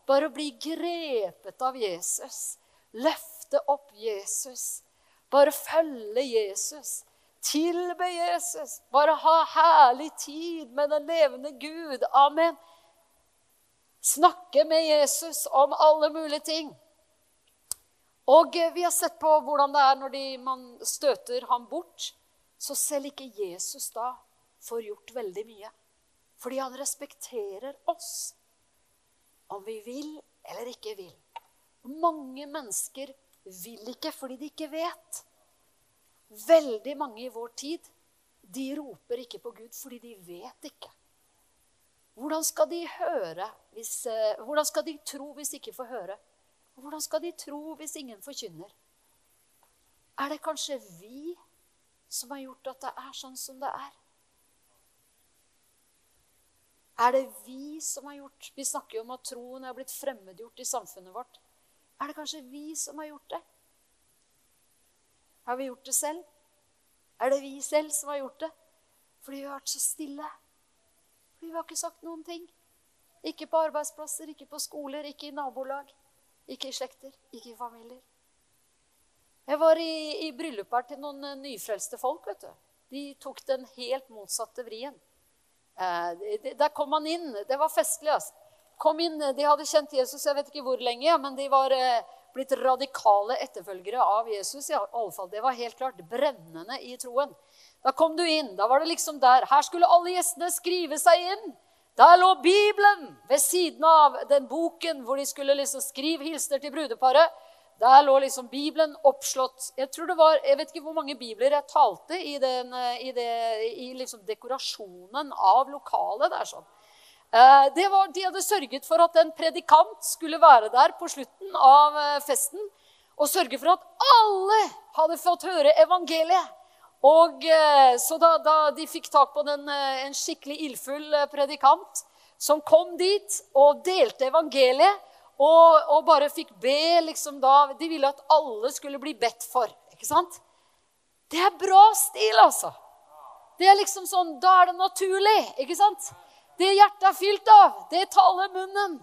Bare bli grepet av Jesus. Løfte opp Jesus. Bare følge Jesus. Tilbe Jesus. Bare ha herlig tid med den levende Gud. Amen. Snakke med Jesus om alle mulige ting. Og vi har sett på hvordan det er når de, man støter ham bort. Så selv ikke Jesus da får gjort veldig mye. Fordi han respekterer oss. Om vi vil eller ikke vil. Mange mennesker vil ikke fordi de ikke vet. Veldig mange i vår tid de roper ikke på Gud fordi de vet ikke. Hvordan skal de høre hvis, eh, hvordan skal de tro hvis de ikke får høre? Hvordan skal de tro hvis ingen forkynner? Er det kanskje vi som har gjort at det er sånn som det er? Er det vi som har gjort Vi snakker jo om at troen er blitt fremmedgjort i samfunnet vårt. Er det kanskje vi som har gjort det? Har vi gjort det selv? Er det vi selv som har gjort det? Fordi vi har vært så stille. Fordi vi har ikke sagt noen ting. Ikke på arbeidsplasser, ikke på skoler, ikke i nabolag. Ikke i slekter, ikke i familier. Jeg var i, i bryllup her til noen eh, nyfrelste folk. vet du. De tok den helt motsatte vrien. Eh, der kom man inn. Det var festlig. altså. Kom inn, De hadde kjent Jesus jeg vet ikke hvor lenge, men de var eh, blitt radikale etterfølgere av Jesus. i alle fall. Det var helt klart brennende i troen. Da kom du inn. Da var det liksom der. Her skulle alle gjestene skrive seg inn. Der lå Bibelen ved siden av den boken hvor de skulle liksom skrive hilsener til brudeparet. Der lå liksom Bibelen oppslått. Jeg var, jeg vet ikke hvor mange bibler jeg talte i, den, eh, i, det, i liksom dekorasjonen av lokalet. der sånn. Eh, det var, de hadde sørget for at en predikant skulle være der på slutten av eh, festen. Og sørge for at alle hadde fått høre evangeliet. Og Så da, da de fikk tak på den, en skikkelig ildfull predikant som kom dit og delte evangeliet og, og, bare fikk be liksom da De ville at alle skulle bli bedt for. ikke sant? Det er bra stil, altså. Det er liksom sånn, Da er det naturlig. ikke sant? Det hjertet er fylt av, det taler munnen.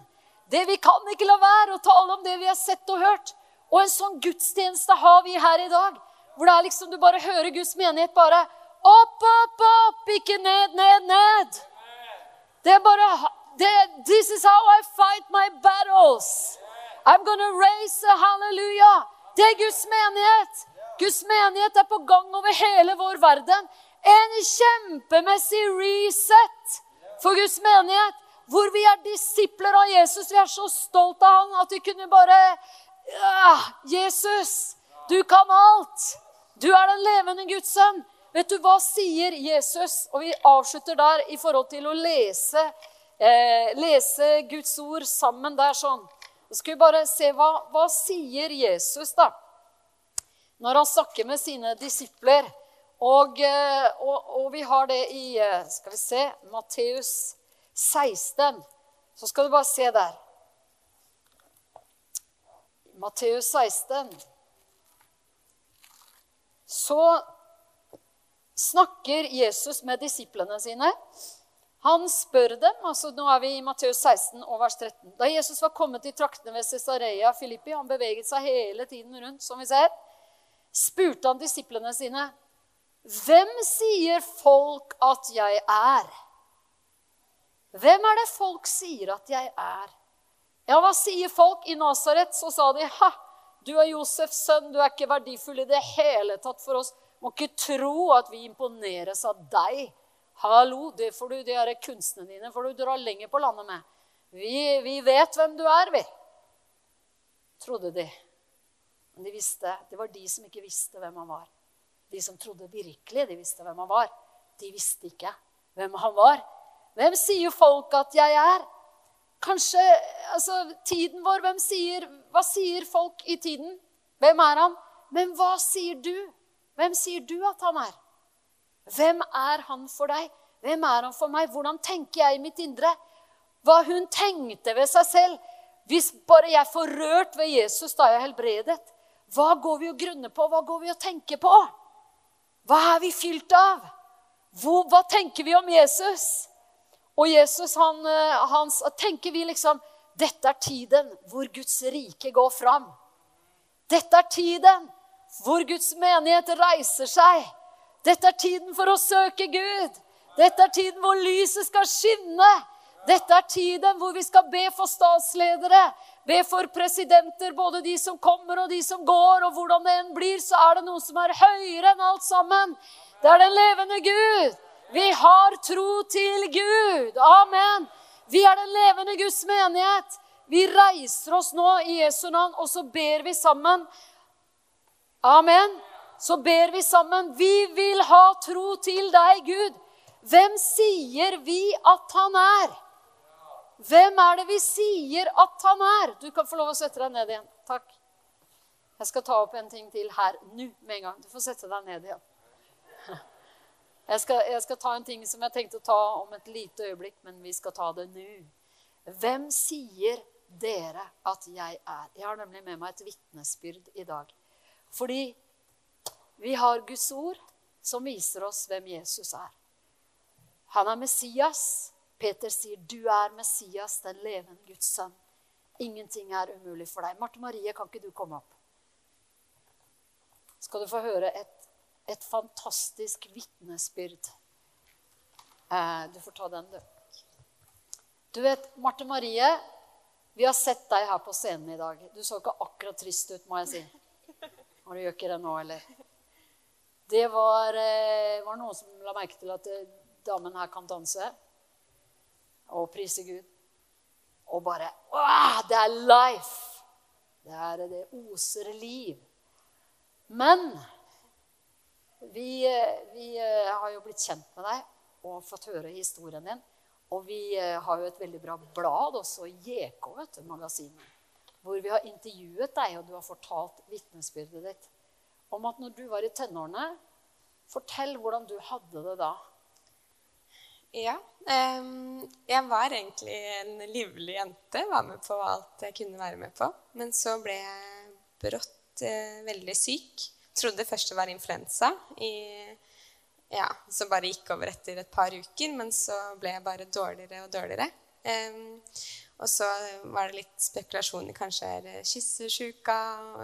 Det Vi kan ikke la være å tale om det vi har sett og hørt. Og en sånn gudstjeneste har vi her i dag. Hvor det er liksom du bare hører Guds menighet bare opp, opp, opp, ikke ned, ned, ned. Det er bare This is how I fight my battles. I'm gonna raise a hallelujah. Det er Guds menighet. Guds menighet er på gang over hele vår verden. En kjempemessig reset for Guds menighet. Hvor vi er disipler av Jesus. Vi er så stolt av han at vi kunne bare ja, Jesus, du kan alt. Du er den levende Guds sønn. Vet du hva sier Jesus? Og vi avslutter der i forhold til å lese eh, lese Guds ord sammen der sånn. Så skal vi bare se hva, hva sier Jesus da? Når han snakker med sine disipler. Og, eh, og, og, vi har det i eh, skal vi se, Matteus 16. Så skal du bare se der. Matteus 16. Så snakker Jesus med disiplene sine. Han spør dem altså Nå er vi i Matteus 16 og vers 13. Da Jesus var kommet i traktene ved Cesarea Filippi, han beveget seg hele tiden rundt, som vi ser, spurte han disiplene sine, 'Hvem sier folk at jeg er?' Hvem er det folk sier at jeg er? Ja, hva sier folk? I Nasaret så sa de, 'Ha, du er Josefs sønn, du er ikke verdifull i det hele tatt for oss.' Må ikke tro at vi imponeres av deg. Hallo, det får du, de her kunstene dine får du dra lenger på landet med. Vi, vi vet hvem du er, vi. Trodde de. Men de visste, det var de som ikke visste hvem han var. De som trodde virkelig de visste hvem han var. De visste ikke hvem han var. Hvem sier folk at jeg er? Kanskje altså, tiden vår hvem sier, Hva sier folk i tiden? Hvem er han? Men hva sier du? Hvem sier du at han er? Hvem er han for deg? Hvem er han for meg? Hvordan tenker jeg i mitt indre? Hva hun tenkte ved seg selv. Hvis bare jeg får rørt ved Jesus da er jeg helbredet, hva går vi og grunner på? Hva går vi og tenker på? Hva er vi fylt av? Hvor, hva tenker vi om Jesus? Og Jesus, han, eh, han, tenker vi liksom Dette er tiden hvor Guds rike går fram. Dette er tiden hvor Guds menighet reiser seg. Dette er tiden for å søke Gud. Dette er tiden hvor lyset skal skinne. Dette er tiden hvor vi skal be for statsledere, be for presidenter, både de som kommer og de som går. Og hvordan det enn blir, så er det noe som er høyere enn alt sammen. Det er den levende Gud. Vi har tro til Gud. Amen. Vi er den levende Guds menighet. Vi reiser oss nå i Jesu navn, og så ber vi sammen. Amen så ber vi sammen. Vi vil ha tro til deg, Gud. Hvem sier vi at han er? Hvem er det vi sier at han er? Du kan få lov å sette deg ned igjen. Takk. Jeg skal ta opp en ting til her nå med en gang. Du får sette deg ned igjen. Jeg skal, jeg skal ta en ting som jeg tenkte å ta om et lite øyeblikk, men vi skal ta det nå. Hvem sier dere at jeg er? Jeg har nemlig med meg et vitnesbyrd i dag. Fordi vi har Guds ord som viser oss hvem Jesus er. Han er Messias. Peter sier, 'Du er Messias, den levende Guds sønn'. Ingenting er umulig for deg. Marte Marie, kan ikke du komme opp? Skal du få høre et, et fantastisk vitnesbyrd. Eh, du får ta den, du. Du vet, Marte Marie, vi har sett deg her på scenen i dag. Du så ikke akkurat trist ut, må jeg si. Og du gjør ikke det nå, eller? Det var, eh, var noen som la merke til at eh, damen her kan danse og prise Gud. Og bare det er life! Det er det oser liv. Men vi, eh, vi har jo blitt kjent med deg og fått høre historien din. Og vi eh, har jo et veldig bra blad også, JK, vet du, magasinet. Hvor vi har intervjuet deg, og du har fortalt vitnesbyrdet ditt om at når du var i tenårene Fortell hvordan du hadde det da. Ja. Um, jeg var egentlig en livlig jente. Var med på alt jeg kunne være med på. Men så ble jeg brått uh, veldig syk. Trodde først det var influensa. i ja, som bare gikk over etter et par uker. Men så ble jeg bare dårligere og dårligere. Um, og så var det litt spekulasjoner. Kanskje er det kyssesjuka.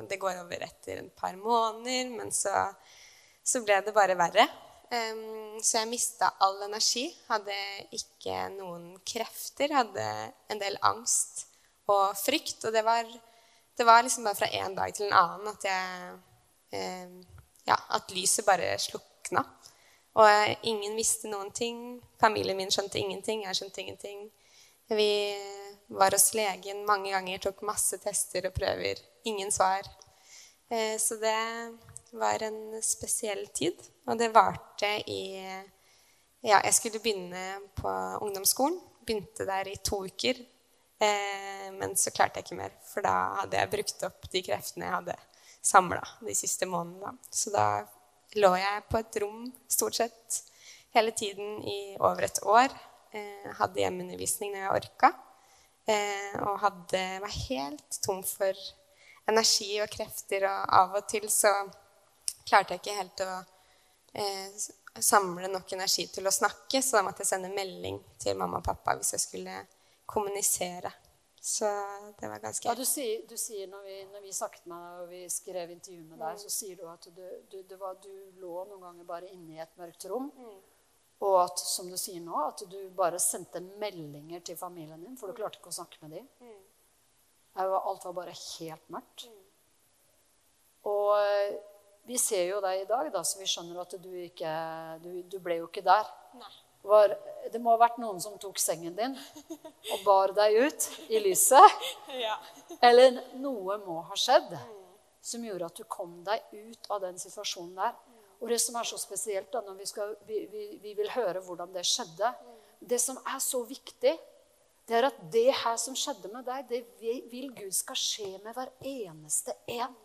Det går over etter et par måneder. Men så, så ble det bare verre. Um, så jeg mista all energi. Hadde ikke noen krefter. Hadde en del angst og frykt. Og det var, det var liksom bare fra en dag til en annen at jeg Ja, at lyset bare slukna. Og ingen visste noen ting. Familien min skjønte ingenting. Jeg skjønte ingenting. Vi var hos legen mange ganger, tok masse tester og prøver. Ingen svar. Eh, så det var en spesiell tid. Og det varte i Ja, jeg skulle begynne på ungdomsskolen. Begynte der i to uker. Eh, men så klarte jeg ikke mer, for da hadde jeg brukt opp de kreftene jeg hadde samla de siste månedene. Så da lå jeg på et rom stort sett hele tiden i over et år. Eh, hadde hjemmeundervisning når jeg orka. Eh, og hadde, var helt tom for energi og krefter. Og av og til så klarte jeg ikke helt å eh, samle nok energi til å snakke, så da måtte jeg sende melding til mamma og pappa hvis jeg skulle kommunisere. Så det var ganske ja, du sier, du sier når, vi, når, vi, snakket med deg og vi skrev intervju med deg, mm. så sier du at du, du, var, du, lå noen ganger bare inne i et mørkt rom. Mm. Og at, som du sier nå, at du bare sendte meldinger til familien din, for du klarte ikke å snakke med dem. Mm. Alt var bare helt mørkt. Mm. Og eh, vi ser jo deg i dag, da, så vi skjønner at du ikke Du, ble jo ikke der. Nei var, det må ha vært noen som tok sengen din og bar deg ut i lyset. Ja. Eller noe må ha skjedd som gjorde at du kom deg ut av den situasjonen der. Og det som er så spesielt, da, når vi, skal, vi, vi, vi vil høre hvordan det skjedde Det som er så viktig, det er at det her som skjedde med deg, det vil Gud skal skje med hver eneste en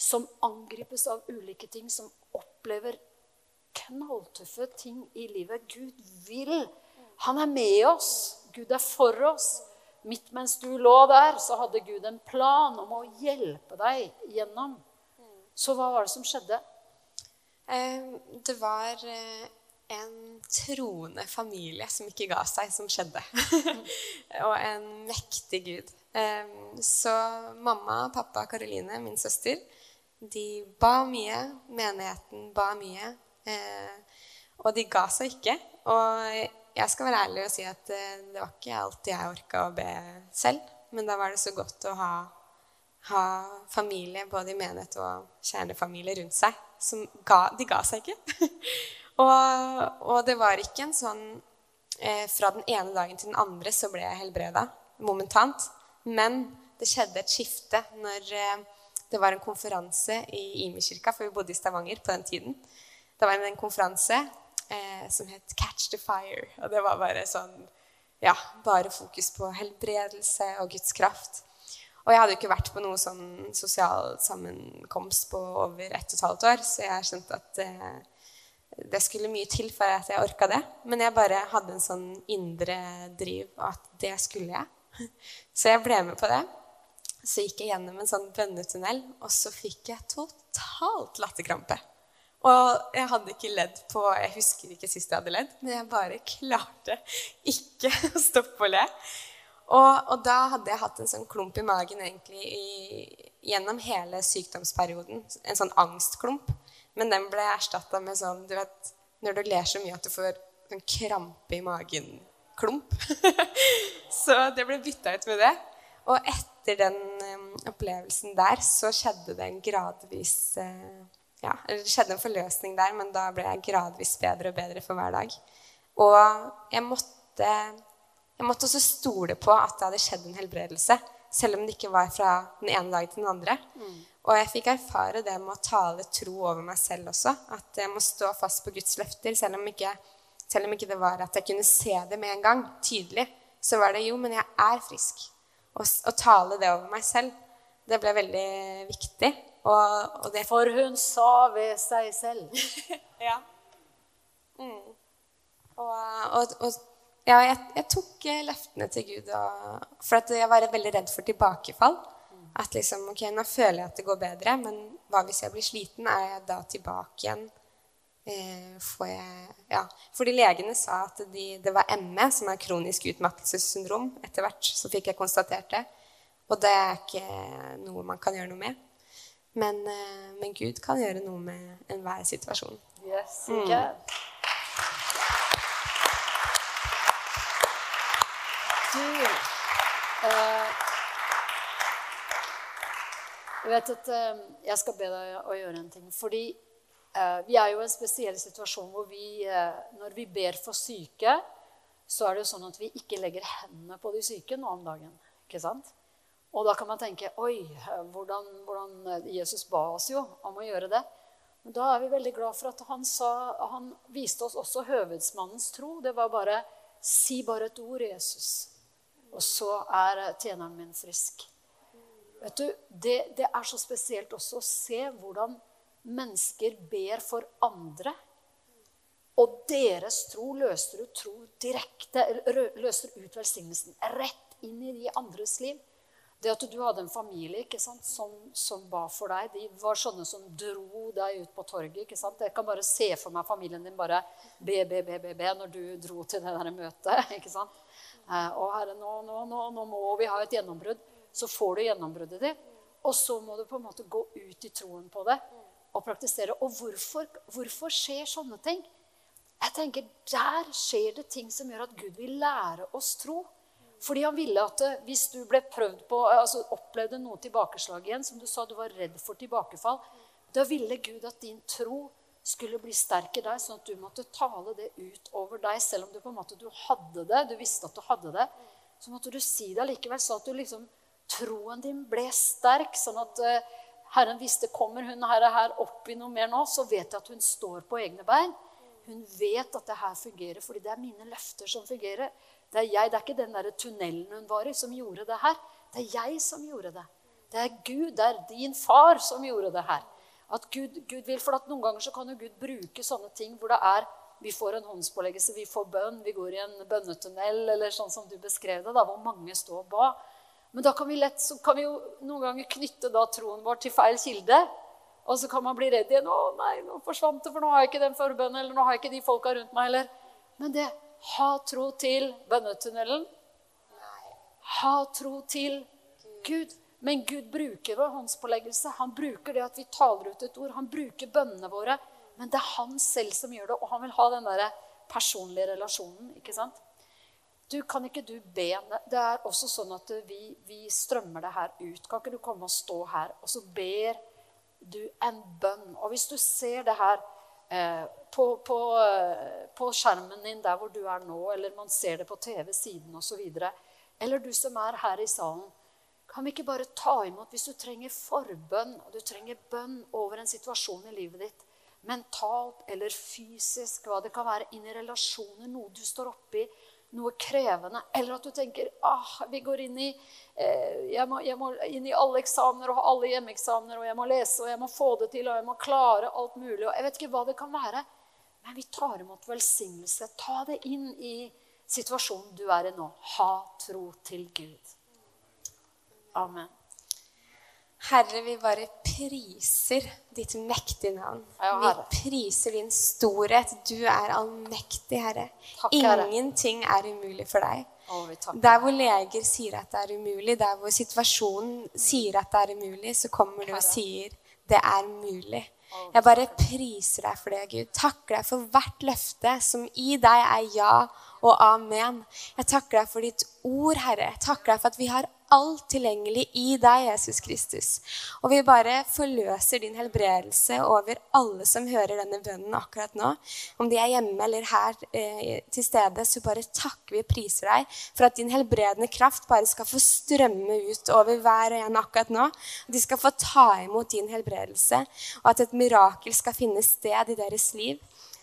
som angripes av ulike ting, som opplever knalltøffe ting i livet. Gud vil. Han er med oss. Gud er for oss. Midt mens du lå der, så hadde Gud en plan om å hjelpe deg gjennom. Så hva var det som skjedde? Eh, det var eh, en troende familie som ikke ga seg, som skjedde. og en mektig Gud. Eh, så mamma, pappa, Karoline, min søster, de ba mye. Menigheten ba mye. Eh, og de ga seg ikke. Og jeg skal være ærlig og si at eh, det var ikke alltid jeg orka å be selv. Men da var det så godt å ha, ha familie, både i menighet og kjernefamilie, rundt seg. Som ga, de ga seg ikke. og, og, det var ikke en sånn eh, Fra den ene dagen til den andre så ble jeg helbreda momentant. Men det skjedde et skifte når eh, det var en konferanse i Imi-kirka, for vi bodde i Stavanger på den tiden. Det var en konferanse eh, som het 'Catch the Fire'. Og det var bare sånn Ja, bare fokus på helbredelse og Guds kraft. Og jeg hadde jo ikke vært på noe sånn sosial sammenkomst på over ett og et halvt år, så jeg skjønte at eh, det skulle mye til for at jeg orka det. Men jeg bare hadde en sånn indre driv at det skulle jeg. Så jeg ble med på det. Så gikk jeg gjennom en sånn bønnetunnel, og så fikk jeg totalt latterkrampe. Og jeg hadde ikke ledd på Jeg husker ikke sist jeg hadde ledd, men jeg bare klarte ikke å stoppe å le. Og, og, da hadde jeg hatt en sånn klump i magen egentlig i, gjennom hele sykdomsperioden. En sånn angstklump. Men den ble erstatta med sånn du vet, Når du ler så mye at du får sånn krampe i magen-klump. så det ble bytta ut med det. Og etter den um, opplevelsen der så skjedde det en gradvis uh, ja, Det skjedde en forløsning der, men da ble jeg gradvis bedre og bedre for hver dag. Og jeg måtte jeg måtte også stole på at det hadde skjedd en helbredelse. Selv om det ikke var fra den ene dagen til den andre. Mm. Og jeg fikk erfare det med å tale tro over meg selv også. At jeg må stå fast på Guds løfter. Selv om ikke, selv om ikke det var at jeg kunne se det med en gang, tydelig, så var det jo, men jeg er frisk. Å tale det over meg selv, det ble veldig viktig. Og, og det For hun sa ved seg selv. ja. Mm. Og, og, og ja, jeg, jeg, tok eh, løftene til Gud. For jeg var veldig redd for tilbakefall. At liksom, ok, nå føler jeg at det går bedre, men hva hvis jeg blir sliten? Er jeg da tilbake igjen? Eh, får jeg, ja. Fordi legene sa at de, det var ME, som er kronisk utmattelsessyndrom. Etter hvert så fikk jeg konstatert det. Og det er ikke noe man kan gjøre noe med. Men, eh, men Gud kan gjøre noe med enhver situasjon. Yes, he mm. Du eh, Jeg vet at eh, jeg skal be deg å gjøre en ting. Fordi eh, vi er jo i en spesiell situasjon hvor vi, eh, når vi ber for syke, så er det jo sånn at vi ikke legger hendene på de syke nå om dagen. ikke sant? Og da kan man tenke Oi, hvordan, hvordan Jesus ba oss jo om å gjøre det. Men da er vi veldig glad for at han, sa, han viste oss også høvedsmannens tro. Det var bare Si bare et ord, Jesus. Og så er tjeneren min frisk. Vet du, det, det, er så spesielt også å se hvordan mennesker ber for andre. Og deres tro løser ut tro direkte, løser ut velsignelsen rett inn i de andres liv. Det at du hadde en familie sant, som, som, ba for deg, de var sånne som dro deg ut på torget. ikke sant? Jeg kan bare se for meg familien din bare be, be, be, be, be når du dro til det der møtet. ikke sant? Eh, og Herre, nå, nå, nå, nå, må vi ha et gjennombrudd. Så får du gjennombruddet ditt. Og så må du på en måte gå ut i troen på det og praktisere. Og hvorfor, hvorfor skjer sånne ting? Jeg tenker, Der skjer det ting som gjør at Gud vil lære oss tro. Fordi han ville at hvis du ble prøvd på, altså opplevde noe tilbakeslag igjen, som du sa du var redd for tilbakefall, da ville Gud at din tro skulle bli sterk i deg, sånn at du måtte tale det ut over deg, selv om du på en måte hadde det, du visste at du hadde det. Så måtte du si det allikevel, så at du liksom, troen din ble sterk. Sånn at uh, Herren visste kommer hun her, her opp i noe mer nå, så vet jeg at hun står på egne bein. Hun vet at det her fungerer, fordi det er mine løfter som fungerer. Det er jeg, det er ikke den der tunnelen hun var i, som gjorde det her. Det er jeg som gjorde det. Det er Gud, det er din far som gjorde det her. At Gud, Gud vil, for Noen ganger så kan jo Gud bruke sånne ting hvor det er vi får en håndspåleggelse, vi får bønn, vi går i en bønnetunnel, eller sånn som du beskrev det, da, hvor mange står og ba. Men da kan vi, lett, kan vi jo noen ganger knytte da troen vår til feil kilde. Og så kan man bli redd igjen. 'Å nei, nå forsvant det, for nå har jeg ikke den forbønnen.' Eller 'nå har jeg ikke de folka rundt meg.' Eller. Men det ha tro til bønnetunnelen. Ha tro til Gud. Men Gud bruker vår håndspåleggelse. Han bruker det at vi taler ut et ord. Han bruker bønnene våre. Men det er han selv som gjør det, og han vil ha den der personlige relasjonen. ikke sant? Du, Kan ikke du be? Det er også sånn at vi, vi strømmer det her ut. Kan ikke du komme og stå her, og så ber du en bønn? Og hvis du ser det her på, på, eh, på, skjermen din der hvor du er nå, eller man ser det på TV-siden osv., eller du som er her i salen kan vi ikke bare ta imot hvis du trenger forbønn, og du trenger bønn over en situasjon i livet ditt, mentalt eller fysisk, hva det kan være, inn i relasjoner, noe du står oppi, noe krevende, eller at du tenker ah, vi går inn i, eh, jeg, må, jeg må inn i alle eksamener og ha alle hjemmeeksamener, og jeg må lese og jeg må få det til og jeg må klare alt mulig. og Jeg vet ikke hva det kan være, men vi tar imot velsignelse. Ta det inn i situasjonen du er i nå. Ha tro til Gud. Amen. Herre, vi bare priser ditt mektige navn. Ja, vi priser din storhet. Du er allmektig, Herre. Takk, Herre. Ingenting er umulig for deg. Å. Der hvor leger sier at det er umulig, der hvor situasjonen sier at det er umulig, så kommer du og sier det er mulig. Jeg bare priser deg for det, Gud. Takker deg for hvert løfte som i deg er ja og amen. Jeg takker deg for ditt ord, Herre. Jeg takker deg for at vi har alt tilgjengelig i deg, Jesus Kristus. Og vi bare forløser din helbredelse over alle som hører denne bønnen akkurat nå. Om de er hjemme eller her eh, til stede, så bare takker vi og priser deg for at din helbredende kraft bare skal få strømme ut over hver og en akkurat nå. At de skal få ta imot din helbredelse, og at et mirakel skal finne sted i deres liv.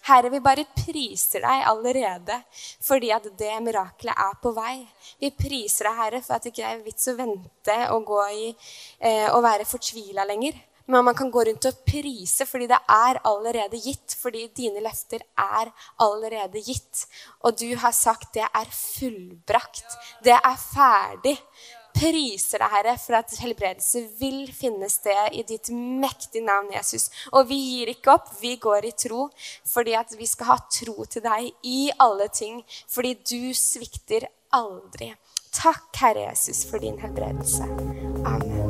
Herre, vi bare priser deg allerede fordi at det mirakelet er på vei. Vi priser deg, Herre, for at det ikke er vits å vente og i eh, og være fortvila lenger. Men man kan gå rundt og prise fordi det er allerede gitt. Fordi dine løfter er allerede gitt. Og du har sagt det er fullbrakt. Det er ferdig priser deg, Herre, for at helbredelse vil finne sted i ditt mektige navn, Jesus. Og vi gir ikke opp, vi går i tro, fordi at vi skal ha tro til deg i alle ting. Fordi du svikter aldri. Takk, Herre Jesus, for din helbredelse. Amen.